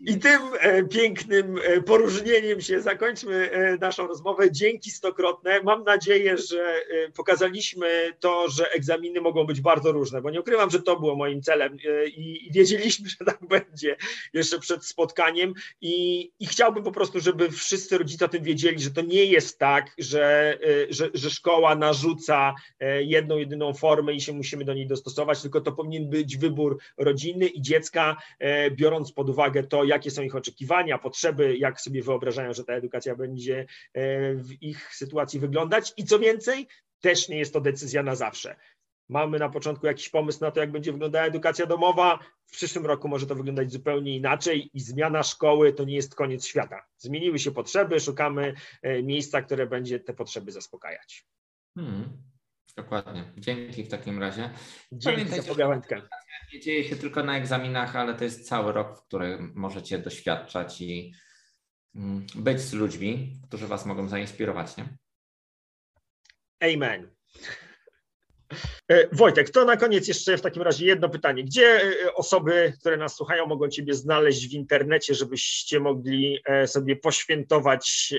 i tym e, pięknym e, poróżnieniem się zakończmy e, naszą rozmowę. Dzięki stokrotne. Mam nadzieję, że pokazaliśmy to, że egzaminy mogą być bardzo różne, bo nie ukrywam, że to było moim celem i, wiedzieliśmy, że tak będzie jeszcze przed spotkaniem i, i chciałbym po prostu, żeby wszyscy rodzice o tym wiedzieli, że to nie jest tak, że, że, że szkoła narzuca jedną, jedyną formę i się musimy do niej dostosować, tylko to powinien być wybór rodziny i dziecka, biorąc pod uwagę to, jakie są ich oczekiwania, potrzeby, jak sobie wyobrażają, że ta edukacja będzie e, w ich sytuacji wyglądać. I co więcej, też nie jest to decyzja na zawsze. Mamy na początku jakiś pomysł na to, jak będzie wyglądała edukacja domowa. W przyszłym roku może to wyglądać zupełnie inaczej i zmiana szkoły to nie jest koniec świata. Zmieniły się potrzeby, szukamy e, miejsca, które będzie te potrzeby zaspokajać. Hmm, dokładnie. Dzięki w takim razie. Dzięki za pogawędkę nie dzieje się tylko na egzaminach, ale to jest cały rok, w którym możecie doświadczać i mm, być z ludźmi, którzy Was mogą zainspirować, nie? Amen. E, Wojtek, to na koniec jeszcze w takim razie jedno pytanie. Gdzie e, osoby, które nas słuchają, mogą Ciebie znaleźć w internecie, żebyście mogli e, sobie poświętować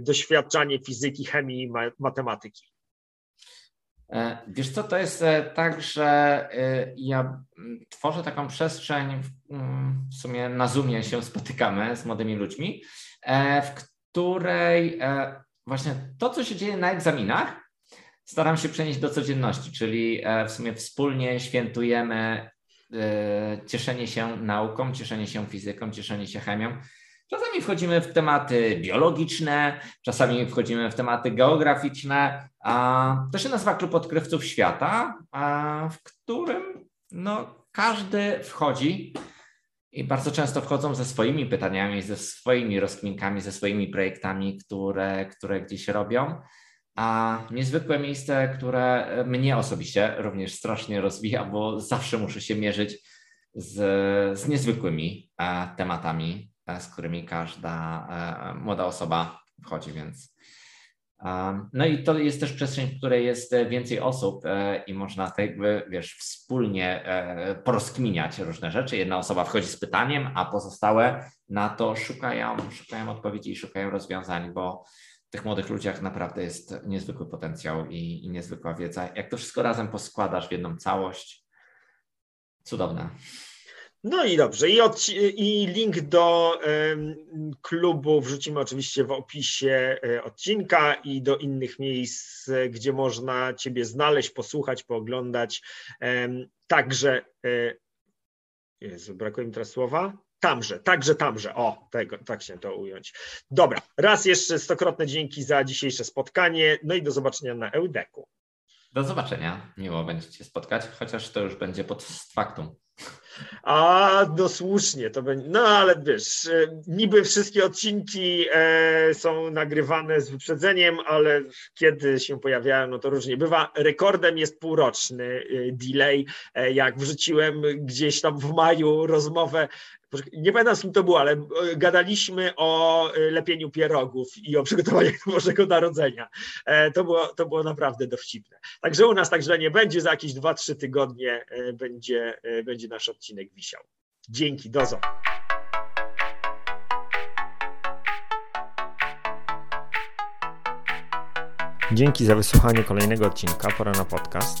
doświadczanie fizyki, chemii i matematyki? E, wiesz co, to jest e, tak, że e, ja tworzę taką przestrzeń, mm, w sumie na Zoomie się spotykamy z młodymi ludźmi, w której właśnie to, co się dzieje na egzaminach, staram się przenieść do codzienności, czyli w sumie wspólnie świętujemy cieszenie się nauką, cieszenie się fizyką, cieszenie się chemią. Czasami wchodzimy w tematy biologiczne, czasami wchodzimy w tematy geograficzne. To się nazywa Klub Odkrywców Świata, w którym no, każdy wchodzi i bardzo często wchodzą ze swoimi pytaniami, ze swoimi rozkminkami, ze swoimi projektami, które, które gdzieś robią. A niezwykłe miejsce, które mnie osobiście również strasznie rozwija, bo zawsze muszę się mierzyć z, z niezwykłymi tematami z którymi każda e, młoda osoba wchodzi, więc. No i to jest też przestrzeń, w której jest więcej osób e, i można tak jakby, wiesz, wspólnie porozkminiać różne rzeczy. Jedna osoba wchodzi z pytaniem, a pozostałe na to szukają, szukają odpowiedzi i szukają rozwiązań, bo w tych młodych ludziach naprawdę jest niezwykły potencjał i, i niezwykła wiedza. Jak to wszystko razem poskładasz w jedną całość, cudowne. No i dobrze. I, od, i link do klubu wrzucimy oczywiście w opisie e, odcinka i do innych miejsc, gdzie można Ciebie znaleźć, posłuchać, pooglądać. także, e, Jezu, brakuje mi teraz słowa. Tamże, także tamże. O, tego, tak się to ująć. Dobra, raz jeszcze stokrotne dzięki za dzisiejsze spotkanie. No i do zobaczenia na Eudeku. Do zobaczenia. Miło będzie Cię spotkać, chociaż to już będzie pod faktum. A, no słusznie, to będzie. No ale wiesz, e, niby wszystkie odcinki e, są nagrywane z wyprzedzeniem, ale kiedy się pojawiają, no to różnie bywa. Rekordem jest półroczny e, delay. Jak wrzuciłem gdzieś tam w maju rozmowę nie pamiętam z kim to było, ale e, gadaliśmy o e, lepieniu pierogów i o przygotowaniu do Bożego Narodzenia. To było, to było naprawdę dowcipne. Także u nas tak źle nie będzie, za jakieś 2-3 tygodnie będzie, będzie nasz odcinek wisiał. Dzięki, dozo. Dzięki za wysłuchanie kolejnego odcinka Pora na podcast.